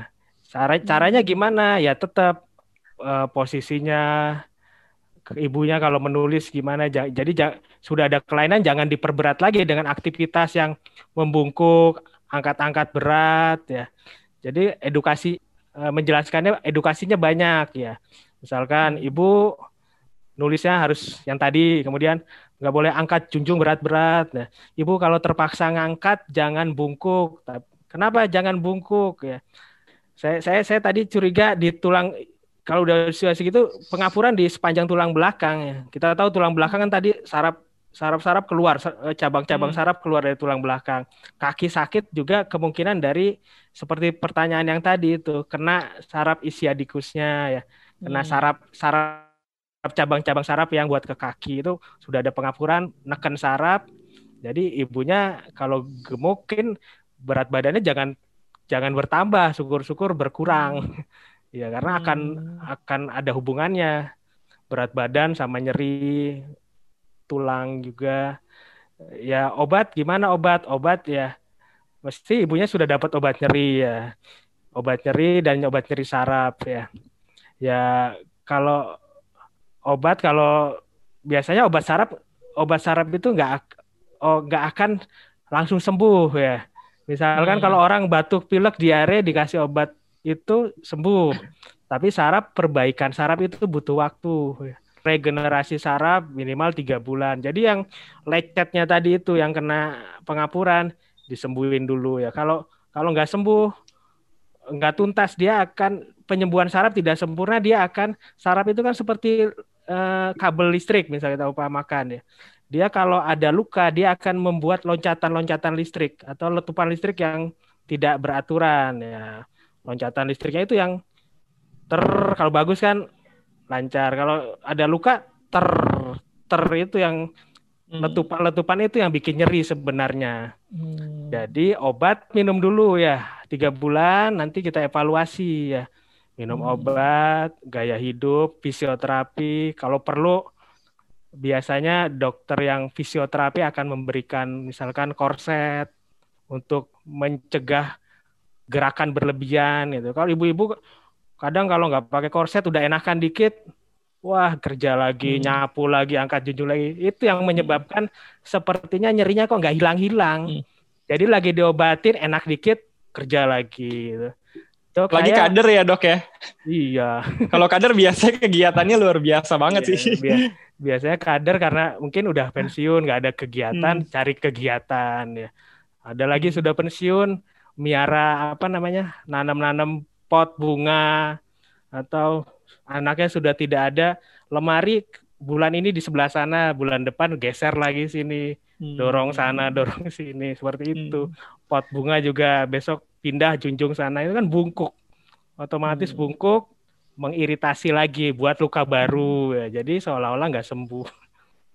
Cara caranya gimana? Ya tetap uh, posisinya ibunya kalau menulis gimana jadi sudah ada kelainan jangan diperberat lagi dengan aktivitas yang membungkuk angkat-angkat berat ya jadi edukasi Eh, menjelaskannya edukasinya banyak ya. Misalkan ibu nulisnya harus yang tadi, kemudian nggak boleh angkat junjung berat-berat. Nah, ibu kalau terpaksa ngangkat jangan bungkuk. Kenapa jangan bungkuk ya? Saya saya saya tadi curiga di tulang kalau udah usia segitu pengapuran di sepanjang tulang belakang ya. Kita tahu tulang belakang kan tadi saraf saraf-saraf keluar, eh, cabang-cabang hmm. saraf keluar dari tulang belakang. Kaki sakit juga kemungkinan dari seperti pertanyaan yang tadi itu kena saraf isiadikusnya ya, kena hmm. saraf saraf cabang-cabang saraf yang buat ke kaki itu sudah ada pengapuran, neken saraf. Jadi ibunya kalau gemukin berat badannya jangan jangan bertambah, syukur-syukur berkurang. Hmm. ya karena akan hmm. akan ada hubungannya berat badan sama nyeri tulang juga. Ya obat gimana obat? Obat ya mesti ibunya sudah dapat obat nyeri ya. Obat nyeri dan obat nyeri saraf ya. Ya kalau obat kalau biasanya obat saraf obat saraf itu nggak oh, nggak akan langsung sembuh ya. Misalkan hmm. kalau orang batuk pilek diare dikasih obat itu sembuh. Tapi saraf perbaikan saraf itu butuh waktu. Ya regenerasi saraf minimal tiga bulan. Jadi yang lecetnya tadi itu yang kena pengapuran disembuhin dulu ya. Kalau kalau nggak sembuh nggak tuntas dia akan penyembuhan saraf tidak sempurna dia akan saraf itu kan seperti uh, kabel listrik misalnya kita upamakan ya. Dia kalau ada luka dia akan membuat loncatan-loncatan listrik atau letupan listrik yang tidak beraturan ya. Loncatan listriknya itu yang ter kalau bagus kan lancar. Kalau ada luka ter ter itu yang hmm. letupan-letupan itu yang bikin nyeri sebenarnya. Hmm. Jadi obat minum dulu ya tiga bulan nanti kita evaluasi ya minum hmm. obat, gaya hidup, fisioterapi. Kalau perlu biasanya dokter yang fisioterapi akan memberikan misalkan korset untuk mencegah gerakan berlebihan gitu. Kalau ibu-ibu kadang kalau nggak pakai korset udah enakan dikit wah kerja lagi hmm. nyapu lagi angkat junjung lagi itu yang menyebabkan sepertinya nyerinya kok nggak hilang-hilang hmm. jadi lagi diobatin enak dikit kerja lagi gitu. Tuh, lagi kayak, kader ya dok ya iya kalau kader biasanya kegiatannya luar biasa banget iya, sih biasa, biasanya kader karena mungkin udah pensiun nggak ada kegiatan hmm. cari kegiatan ya ada lagi sudah pensiun miara apa namanya nanam-nanam pot bunga atau anaknya sudah tidak ada lemari bulan ini di sebelah sana bulan depan geser lagi sini hmm. dorong sana dorong sini seperti hmm. itu pot bunga juga besok pindah junjung sana itu kan bungkuk otomatis hmm. bungkuk mengiritasi lagi buat luka baru ya jadi seolah-olah nggak sembuh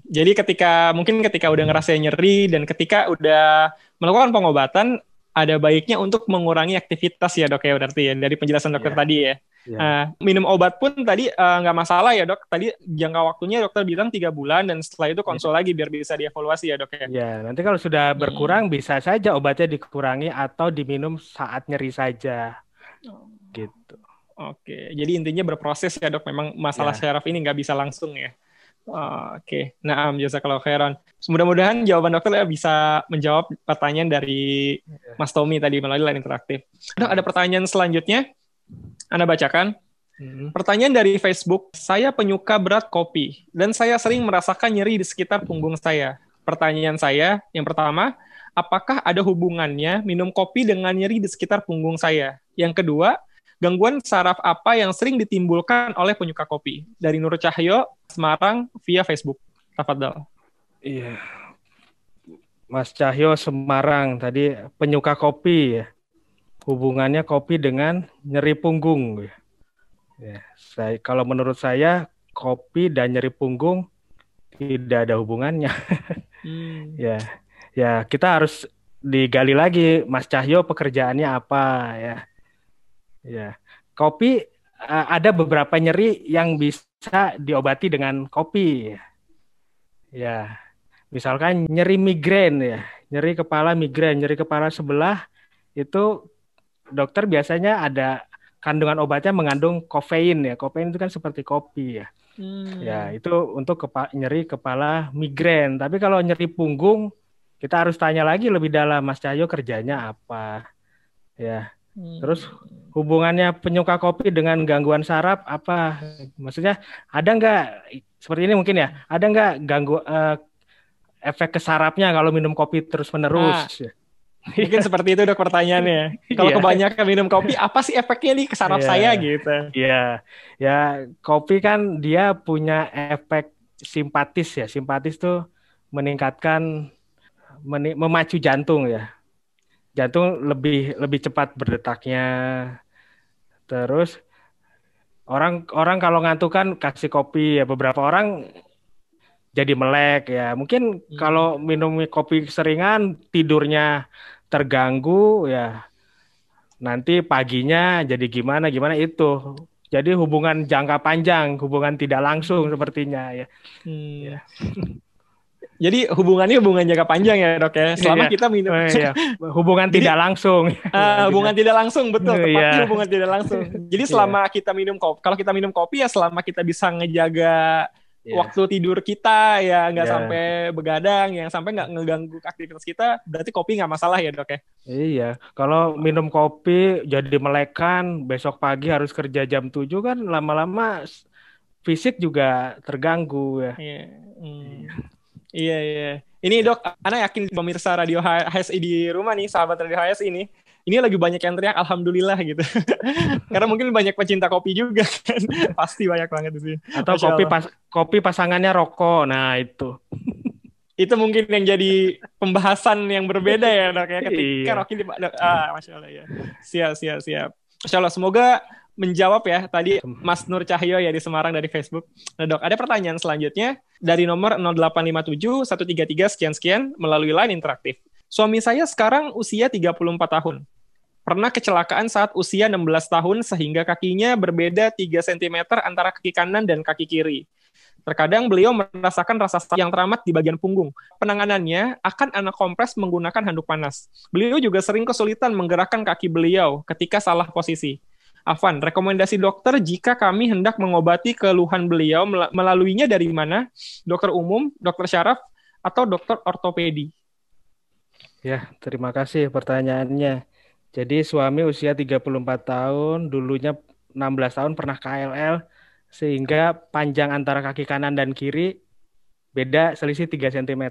jadi ketika mungkin ketika udah ngerasa nyeri dan ketika udah melakukan pengobatan ada baiknya untuk mengurangi aktivitas ya dok ya berarti ya dari penjelasan dokter yeah. tadi ya. Yeah. Uh, minum obat pun tadi eh, nggak uh, masalah ya dok. Tadi jangka waktunya dokter bilang tiga bulan dan setelah itu konsul yeah. lagi biar bisa dievaluasi ya dok ya. Ya yeah, nanti kalau sudah hmm. berkurang hmm. bisa saja obatnya dikurangi atau diminum saat nyeri saja. Oh. Gitu. Oke, jadi intinya berproses ya dok. Memang masalah yeah. syaraf ini nggak bisa langsung ya. Oh, Oke, nah kalau khairan. Mudah-mudahan jawaban dokter ya bisa menjawab pertanyaan dari Mas Tommy tadi melalui line interaktif. Dok, ada pertanyaan selanjutnya. Anda bacakan. Hmm. Pertanyaan dari Facebook, saya penyuka berat kopi dan saya sering merasakan nyeri di sekitar punggung saya. Pertanyaan saya yang pertama, apakah ada hubungannya minum kopi dengan nyeri di sekitar punggung saya? Yang kedua, gangguan saraf apa yang sering ditimbulkan oleh penyuka kopi? Dari Nur Cahyo, Semarang, via Facebook. Tafadhal. Iya. Mas Cahyo Semarang tadi penyuka kopi ya. Hubungannya kopi dengan nyeri punggung. Ya, saya kalau menurut saya kopi dan nyeri punggung tidak ada hubungannya. Hmm. ya, ya kita harus digali lagi Mas Cahyo pekerjaannya apa ya. Ya, kopi uh, ada beberapa nyeri yang bisa diobati dengan kopi. Ya, misalkan nyeri migrain ya, nyeri kepala migrain, nyeri kepala sebelah itu dokter biasanya ada kandungan obatnya mengandung kofein ya. Kofein itu kan seperti kopi ya. Hmm. Ya, itu untuk kepa nyeri kepala migrain. Tapi kalau nyeri punggung kita harus tanya lagi lebih dalam Mas Cahyo kerjanya apa. Ya. Terus hubungannya penyuka kopi dengan gangguan saraf apa? Maksudnya ada nggak seperti ini mungkin ya? Ada nggak ganggu uh, efek ke sarafnya kalau minum kopi terus menerus? Ah, mungkin seperti itu dok pertanyaannya. Kalau yeah. kebanyakan minum kopi, apa sih efeknya nih ke saraf yeah. saya gitu? Iya, yeah. ya kopi kan dia punya efek simpatis ya. Simpatis tuh meningkatkan memacu jantung ya jantung lebih lebih cepat berdetaknya. Terus orang orang kalau ngantuk kan kasih kopi ya beberapa orang jadi melek ya. Mungkin hmm. kalau minum kopi seringan tidurnya terganggu ya. Nanti paginya jadi gimana gimana itu. Jadi hubungan jangka panjang, hubungan tidak langsung sepertinya ya. Hmm. ya. Jadi hubungannya hubungan jangka panjang ya dok ya. Selama iya. kita minum. Oh, iya. Hubungan Jadi, tidak langsung. Uh, hubungan tidak langsung betul. Tepatnya iya. hubungan tidak langsung. Jadi iya. selama iya. kita minum kopi, kalau kita minum kopi ya selama kita bisa ngejaga yeah. waktu tidur kita ya nggak yeah. sampai begadang, yang sampai nggak ngeganggu aktivitas kita, berarti kopi nggak masalah ya dok ya. Iya. Kalau minum kopi jadi melekan, besok pagi harus kerja jam 7 kan lama-lama fisik juga terganggu ya. Iya. Hmm. Iya iya. Ini dok, Ana yakin pemirsa radio HSI di rumah nih, sahabat radio HSI ini, ini lagi banyak yang teriak Alhamdulillah gitu. Karena mungkin banyak pecinta kopi juga kan, pasti banyak banget di sini. Atau Masya kopi pas kopi pasangannya rokok, nah itu. itu mungkin yang jadi pembahasan yang berbeda ya dok ya ketika iya. Rocky di ah masya Allah ya siap siap siap Masya Allah semoga menjawab ya tadi Mas Nur Cahyo ya di Semarang dari Facebook. Nah dok, ada pertanyaan selanjutnya dari nomor 0857 133 sekian sekian melalui line interaktif. Suami saya sekarang usia 34 tahun. Pernah kecelakaan saat usia 16 tahun sehingga kakinya berbeda 3 cm antara kaki kanan dan kaki kiri. Terkadang beliau merasakan rasa sakit yang teramat di bagian punggung. Penanganannya akan anak kompres menggunakan handuk panas. Beliau juga sering kesulitan menggerakkan kaki beliau ketika salah posisi. Afan, rekomendasi dokter jika kami hendak mengobati keluhan beliau melaluinya dari mana? Dokter umum, dokter syaraf, atau dokter ortopedi? Ya, terima kasih pertanyaannya. Jadi suami usia 34 tahun, dulunya 16 tahun pernah KLL, sehingga panjang antara kaki kanan dan kiri beda selisih 3 cm.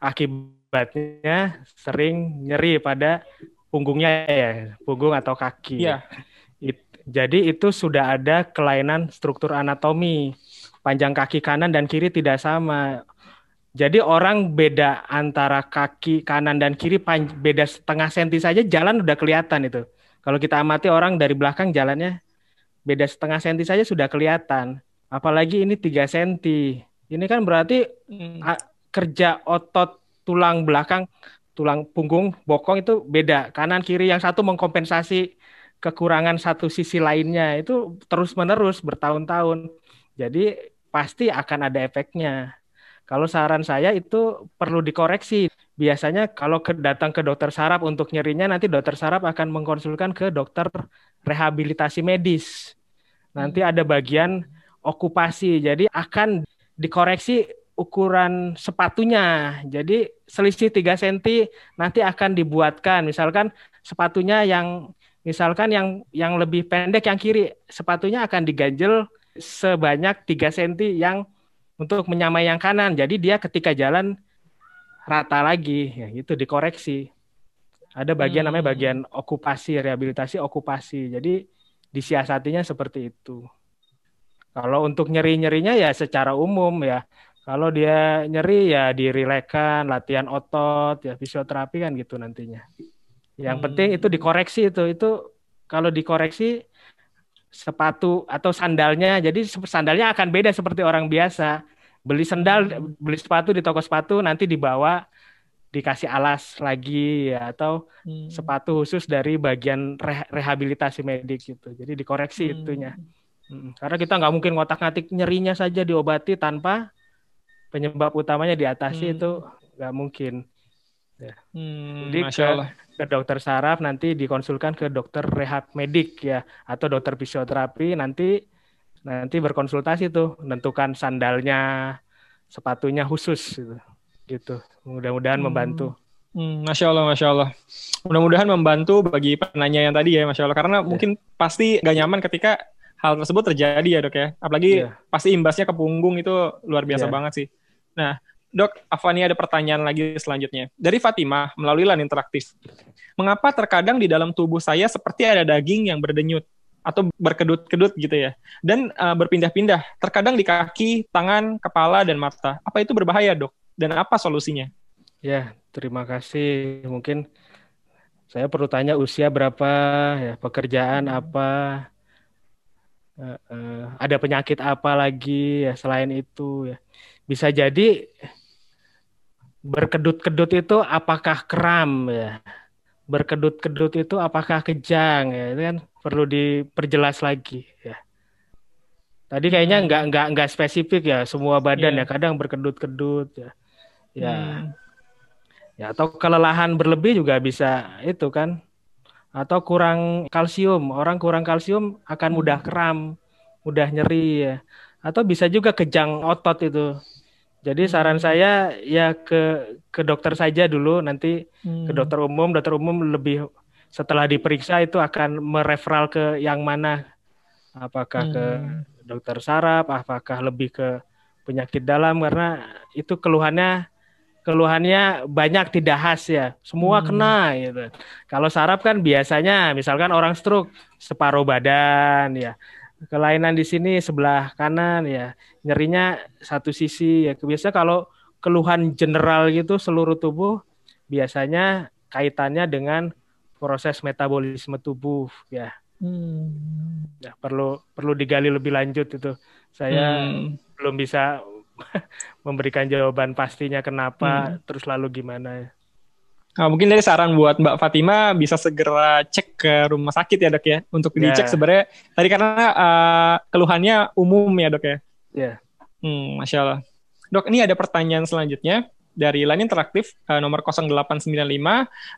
Akibatnya sering nyeri pada punggungnya ya, punggung atau kaki. Iya. Jadi itu sudah ada kelainan struktur anatomi. Panjang kaki kanan dan kiri tidak sama. Jadi orang beda antara kaki kanan dan kiri beda setengah senti saja jalan udah kelihatan itu. Kalau kita amati orang dari belakang jalannya beda setengah senti saja sudah kelihatan. Apalagi ini tiga senti. Ini kan berarti hmm. kerja otot tulang belakang, tulang punggung, bokong itu beda. Kanan kiri yang satu mengkompensasi kekurangan satu sisi lainnya itu terus menerus bertahun-tahun. Jadi pasti akan ada efeknya. Kalau saran saya itu perlu dikoreksi. Biasanya kalau ke, datang ke dokter saraf untuk nyerinya nanti dokter saraf akan mengkonsulkan ke dokter rehabilitasi medis. Nanti ada bagian okupasi. Jadi akan dikoreksi ukuran sepatunya. Jadi selisih 3 cm nanti akan dibuatkan. Misalkan sepatunya yang misalkan yang yang lebih pendek yang kiri, sepatunya akan diganjel sebanyak 3 cm yang untuk menyamai yang kanan. Jadi dia ketika jalan rata lagi, ya itu dikoreksi. Ada bagian hmm. namanya bagian okupasi, rehabilitasi okupasi. Jadi disiasatinya seperti itu. Kalau untuk nyeri-nyerinya ya secara umum ya. Kalau dia nyeri ya dirilekkan, latihan otot, ya fisioterapi kan gitu nantinya. Yang hmm. penting itu dikoreksi itu. Itu kalau dikoreksi sepatu atau sandalnya, jadi sandalnya akan beda seperti orang biasa. Beli sandal, beli sepatu di toko sepatu nanti dibawa dikasih alas lagi ya atau hmm. sepatu khusus dari bagian re rehabilitasi medik gitu. Jadi dikoreksi hmm. itunya. Hmm. Karena kita nggak mungkin ngotak-ngatik nyerinya saja diobati tanpa penyebab utamanya diatasi hmm. itu nggak mungkin. Ya. Hmm, Jadi ke, ke dokter saraf nanti dikonsulkan ke dokter rehab medik ya atau dokter fisioterapi nanti nanti berkonsultasi tuh menentukan sandalnya sepatunya khusus gitu gitu. Mudah-mudahan hmm. membantu. Hmm, masya Allah, masya Allah. Mudah-mudahan membantu bagi penanya yang tadi ya, masya Allah. Karena yeah. mungkin pasti gak nyaman ketika hal tersebut terjadi ya dok ya. Apalagi yeah. pasti imbasnya ke punggung itu luar biasa yeah. banget sih. Nah, dok, Afani ada pertanyaan lagi selanjutnya. Dari Fatimah melalui LAN interaktif. Mengapa terkadang di dalam tubuh saya seperti ada daging yang berdenyut? atau berkedut-kedut gitu ya. Dan uh, berpindah-pindah, terkadang di kaki, tangan, kepala, dan mata. Apa itu berbahaya, dok? dan apa solusinya? Ya, terima kasih. Mungkin saya perlu tanya usia berapa, ya pekerjaan apa, uh, uh, ada penyakit apa lagi ya selain itu ya. Bisa jadi berkedut-kedut itu apakah kram ya? Berkedut-kedut itu apakah kejang ya? Itu kan perlu diperjelas lagi ya. Tadi kayaknya hmm. nggak nggak nggak spesifik ya semua badan yeah. ya kadang berkedut-kedut ya ya hmm. ya atau kelelahan berlebih juga bisa itu kan atau kurang kalsium orang kurang kalsium akan mudah kram mudah nyeri ya atau bisa juga kejang otot itu jadi saran hmm. saya ya ke ke dokter saja dulu nanti hmm. ke dokter umum dokter umum lebih setelah diperiksa itu akan mereferal ke yang mana apakah hmm. ke dokter saraf apakah lebih ke penyakit dalam karena itu keluhannya keluhannya banyak tidak khas ya. Semua hmm. kena gitu. Kalau saraf kan biasanya misalkan orang stroke separuh badan ya. Kelainan di sini sebelah kanan ya. Nyerinya satu sisi ya. Biasa kalau keluhan general gitu seluruh tubuh biasanya kaitannya dengan proses metabolisme tubuh ya. Hmm. Ya perlu perlu digali lebih lanjut itu. Saya hmm. belum bisa memberikan jawaban pastinya kenapa hmm. terus lalu gimana Nah, mungkin dari saran buat Mbak Fatima bisa segera cek ke rumah sakit ya dok ya untuk yeah. dicek sebenarnya tadi karena uh, keluhannya umum ya dok ya. Iya. Yeah. Hmm, Masya Allah. Dok ini ada pertanyaan selanjutnya dari line interaktif uh, nomor 0895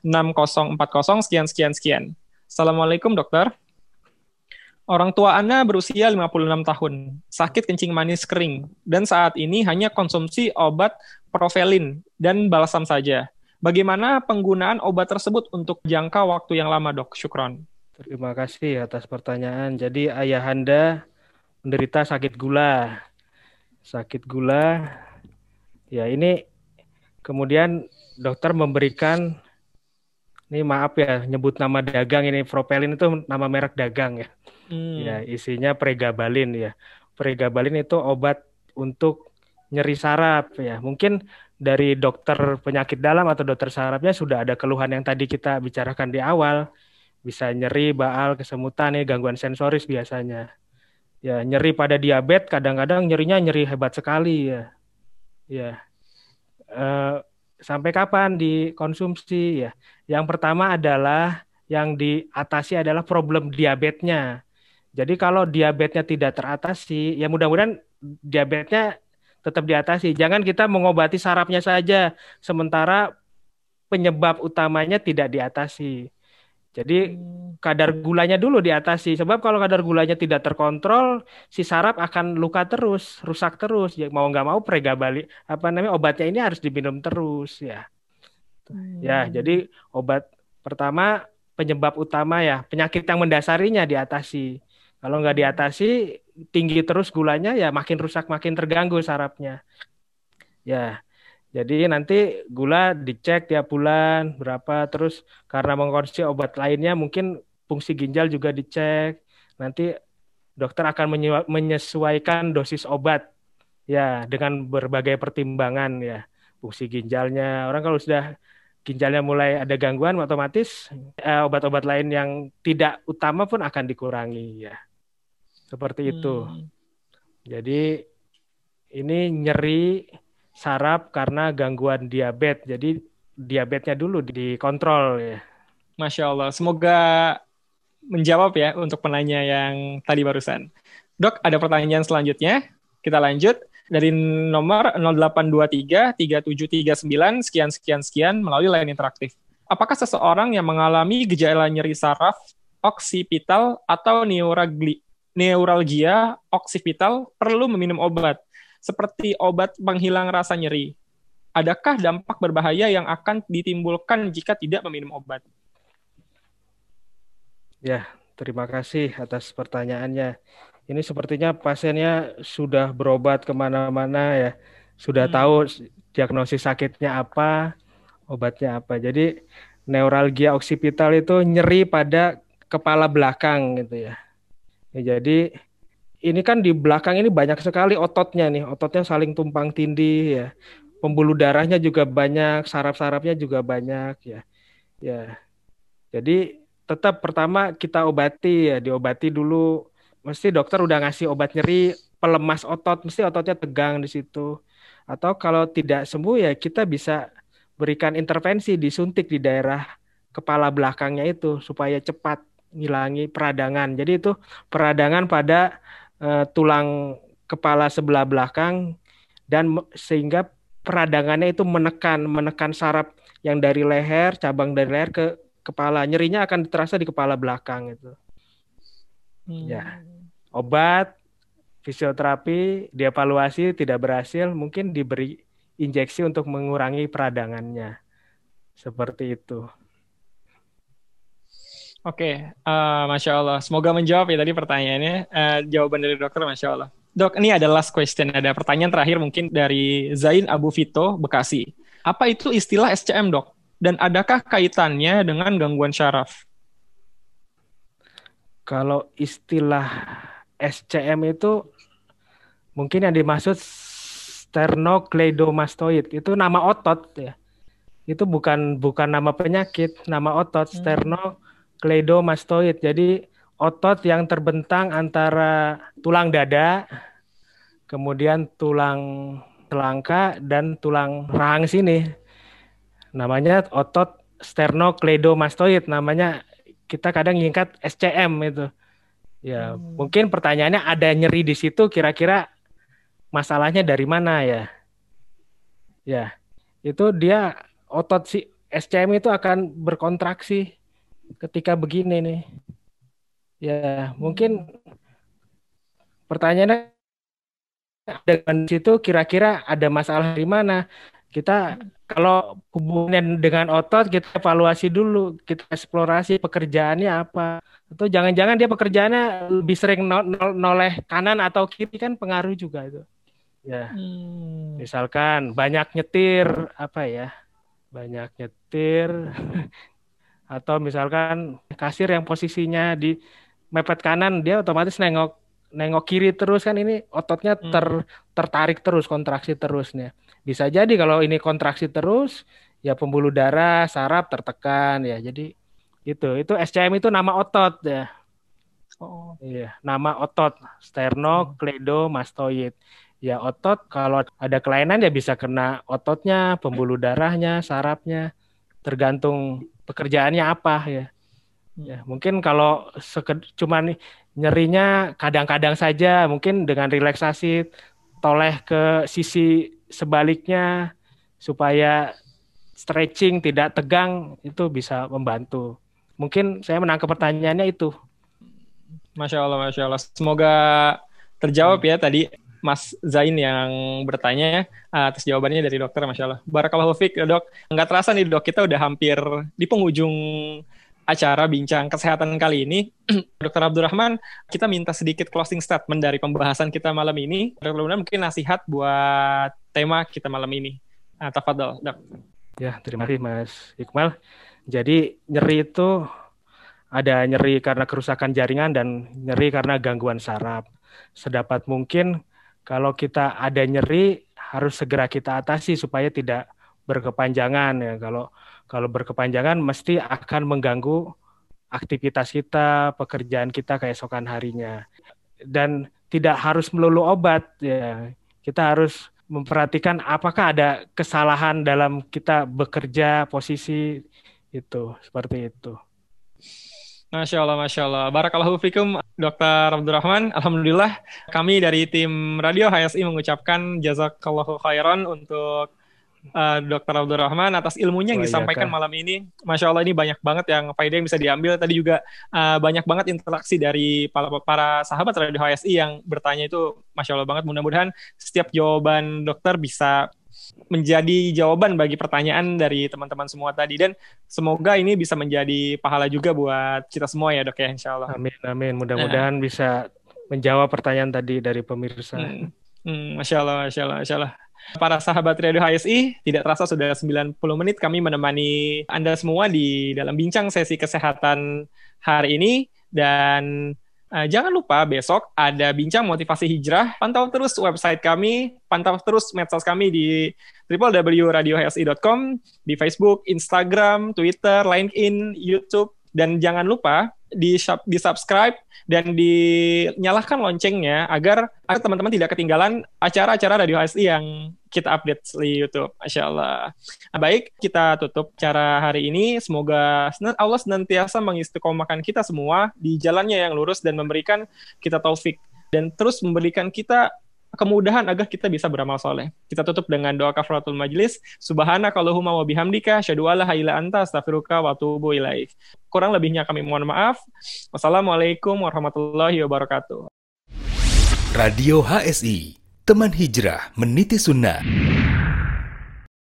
6040 sekian sekian sekian. Assalamualaikum dokter. Orang tua Ana berusia 56 tahun, sakit kencing manis kering, dan saat ini hanya konsumsi obat provelin dan balsam saja. Bagaimana penggunaan obat tersebut untuk jangka waktu yang lama, dok? Syukron. Terima kasih atas pertanyaan. Jadi ayahanda menderita sakit gula. Sakit gula, ya ini kemudian dokter memberikan ini maaf ya nyebut nama dagang ini propelin itu nama merek dagang ya Hmm. Ya, isinya pregabalin ya. Pregabalin itu obat untuk nyeri saraf ya. Mungkin dari dokter penyakit dalam atau dokter sarafnya sudah ada keluhan yang tadi kita bicarakan di awal. Bisa nyeri, baal, kesemutan ya, gangguan sensoris biasanya. Ya, nyeri pada diabetes kadang-kadang nyerinya nyeri hebat sekali ya. Ya. E, sampai kapan dikonsumsi ya? Yang pertama adalah yang diatasi adalah problem diabetesnya. Jadi kalau diabetesnya tidak teratasi, ya mudah-mudahan diabetesnya tetap diatasi. Jangan kita mengobati sarafnya saja, sementara penyebab utamanya tidak diatasi. Jadi kadar gulanya dulu diatasi. Sebab kalau kadar gulanya tidak terkontrol, si saraf akan luka terus, rusak terus. Ya mau nggak mau pregabalin apa namanya obatnya ini harus diminum terus ya. Ya, jadi obat pertama penyebab utama ya penyakit yang mendasarinya diatasi. Kalau nggak diatasi tinggi terus gulanya ya makin rusak, makin terganggu sarafnya. Ya, jadi nanti gula dicek tiap bulan berapa, terus karena mengkonsumsi obat lainnya mungkin fungsi ginjal juga dicek. Nanti dokter akan menyesuaikan dosis obat ya dengan berbagai pertimbangan ya fungsi ginjalnya. Orang kalau sudah ginjalnya mulai ada gangguan otomatis eh, obat-obat lain yang tidak utama pun akan dikurangi ya. Seperti itu. Hmm. Jadi ini nyeri saraf karena gangguan diabetes. Jadi diabetesnya dulu dikontrol ya. Masya Allah. Semoga menjawab ya untuk penanya yang tadi barusan. Dok, ada pertanyaan selanjutnya. Kita lanjut dari nomor 0823 3739 sekian sekian sekian melalui line interaktif. Apakah seseorang yang mengalami gejala nyeri saraf, oksipital atau neuralgia oksipital perlu meminum obat? seperti obat penghilang rasa nyeri. Adakah dampak berbahaya yang akan ditimbulkan jika tidak meminum obat? Ya, terima kasih atas pertanyaannya. Ini sepertinya pasiennya sudah berobat ke mana-mana ya, sudah hmm. tahu diagnosis sakitnya apa, obatnya apa. Jadi neuralgia oksipital itu nyeri pada kepala belakang gitu ya. Ya jadi ini kan di belakang ini banyak sekali ototnya nih, ototnya saling tumpang tindih ya. Pembuluh darahnya juga banyak, saraf-sarafnya juga banyak ya. Ya. Jadi tetap pertama kita obati ya, diobati dulu. Mesti dokter udah ngasih obat nyeri, pelemas otot, mesti ototnya tegang di situ. Atau kalau tidak sembuh ya kita bisa berikan intervensi disuntik di daerah kepala belakangnya itu supaya cepat ngilangi peradangan. Jadi itu peradangan pada uh, tulang kepala sebelah belakang dan sehingga peradangannya itu menekan menekan saraf yang dari leher cabang dari leher ke kepala nyerinya akan terasa di kepala belakang itu hmm. ya obat fisioterapi dievaluasi tidak berhasil mungkin diberi injeksi untuk mengurangi peradangannya seperti itu Oke, okay. uh, eh, masya Allah. Semoga menjawab ya tadi pertanyaannya. Uh, jawaban dari dokter, masya Allah. Dok, ini ada last question. Ada pertanyaan terakhir mungkin dari Zain Abu Vito, Bekasi. Apa itu istilah SCM, dok? Dan adakah kaitannya dengan gangguan syaraf? Kalau istilah SCM itu mungkin yang dimaksud sternocleidomastoid itu nama otot ya. Itu bukan bukan nama penyakit, nama otot hmm. sterno kleidomastoid. Jadi otot yang terbentang antara tulang dada, kemudian tulang selangka dan tulang rahang sini. Namanya otot sternocleidomastoid namanya kita kadang ingkat SCM itu. Ya, hmm. mungkin pertanyaannya ada nyeri di situ kira-kira masalahnya dari mana ya? Ya. Itu dia otot si SCM itu akan berkontraksi ketika begini nih. Ya, mungkin pertanyaannya dengan situ kira-kira ada masalah di mana? Kita kalau hubungan dengan otot kita evaluasi dulu, kita eksplorasi pekerjaannya apa. Atau jangan-jangan dia pekerjaannya lebih sering noleh kanan atau kiri kan pengaruh juga itu. Ya. Hmm. Misalkan banyak nyetir apa ya? Banyak nyetir atau misalkan kasir yang posisinya di mepet kanan dia otomatis nengok nengok kiri terus kan. Ini ototnya hmm. ter tertarik terus kontraksi terusnya. Bisa jadi kalau ini kontraksi terus ya pembuluh darah saraf tertekan ya. Jadi itu itu SCM itu nama otot ya. Oh. Iya nama otot. Sternocleidomastoid ya otot kalau ada kelainan ya bisa kena ototnya pembuluh darahnya sarafnya. Tergantung pekerjaannya apa ya. Ya, mungkin kalau seked, cuman nyerinya kadang-kadang saja, mungkin dengan relaksasi toleh ke sisi sebaliknya supaya stretching tidak tegang itu bisa membantu. mungkin saya menangkap pertanyaannya itu. Masya Allah, Masya Allah. Semoga terjawab ya tadi Mas Zain yang bertanya uh, atas jawabannya dari dokter, Masya Allah. Barakallahu fiqh, dok. Nggak terasa nih dok, kita udah hampir di penghujung acara bincang kesehatan kali ini. Dokter Abdurrahman, kita minta sedikit closing statement dari pembahasan kita malam ini. Dokter mungkin nasihat buat tema kita malam ini. Uh, tafadol, dok. Ya, terima kasih Mas Iqbal. Jadi nyeri itu ada nyeri karena kerusakan jaringan dan nyeri karena gangguan saraf. Sedapat mungkin kalau kita ada nyeri harus segera kita atasi supaya tidak berkepanjangan ya. Kalau kalau berkepanjangan mesti akan mengganggu aktivitas kita, pekerjaan kita keesokan harinya. Dan tidak harus melulu obat ya. Kita harus memperhatikan apakah ada kesalahan dalam kita bekerja posisi itu seperti itu. Masya Allah, Masya Allah. Barakallahu fikum, Dr. Abdurrahman. Alhamdulillah, kami dari tim Radio HSI mengucapkan jazakallahu khairan untuk uh, Dr. Abdurrahman atas ilmunya yang disampaikan malam ini. Masya Allah ini banyak banget yang faedah yang bisa diambil. Tadi juga uh, banyak banget interaksi dari para, para sahabat Radio HSI yang bertanya itu Masya Allah banget. Mudah-mudahan setiap jawaban dokter bisa menjadi jawaban bagi pertanyaan dari teman-teman semua tadi dan semoga ini bisa menjadi pahala juga buat kita semua ya dok ya insya Allah. Amin amin mudah-mudahan nah. bisa menjawab pertanyaan tadi dari pemirsa. Hmm. Hmm, Masya Allah, Masya Allah, Masya Allah. Para sahabat Radio HSI, tidak terasa sudah 90 menit kami menemani Anda semua di dalam bincang sesi kesehatan hari ini. Dan uh, jangan lupa besok ada bincang motivasi hijrah. Pantau terus website kami, pantau terus medsos kami di www.radiohsi.com, di Facebook, Instagram, Twitter, LinkedIn, YouTube, dan jangan lupa di di subscribe dan dinyalakan loncengnya agar agar teman-teman tidak ketinggalan acara-acara Radio HSI yang kita update di YouTube. Masya Allah. Nah, baik, kita tutup cara hari ini. Semoga Allah senantiasa mengistiqomahkan kita semua di jalannya yang lurus dan memberikan kita taufik dan terus memberikan kita kemudahan agar kita bisa beramal soleh. Kita tutup dengan doa kafaratul majlis. Subhanakallahumma wa bihamdika asyhadu alla ilaha anta astaghfiruka wa atubu ilaik. Kurang lebihnya kami mohon maaf. Wassalamualaikum warahmatullahi wabarakatuh. Radio HSI, teman hijrah meniti sunnah.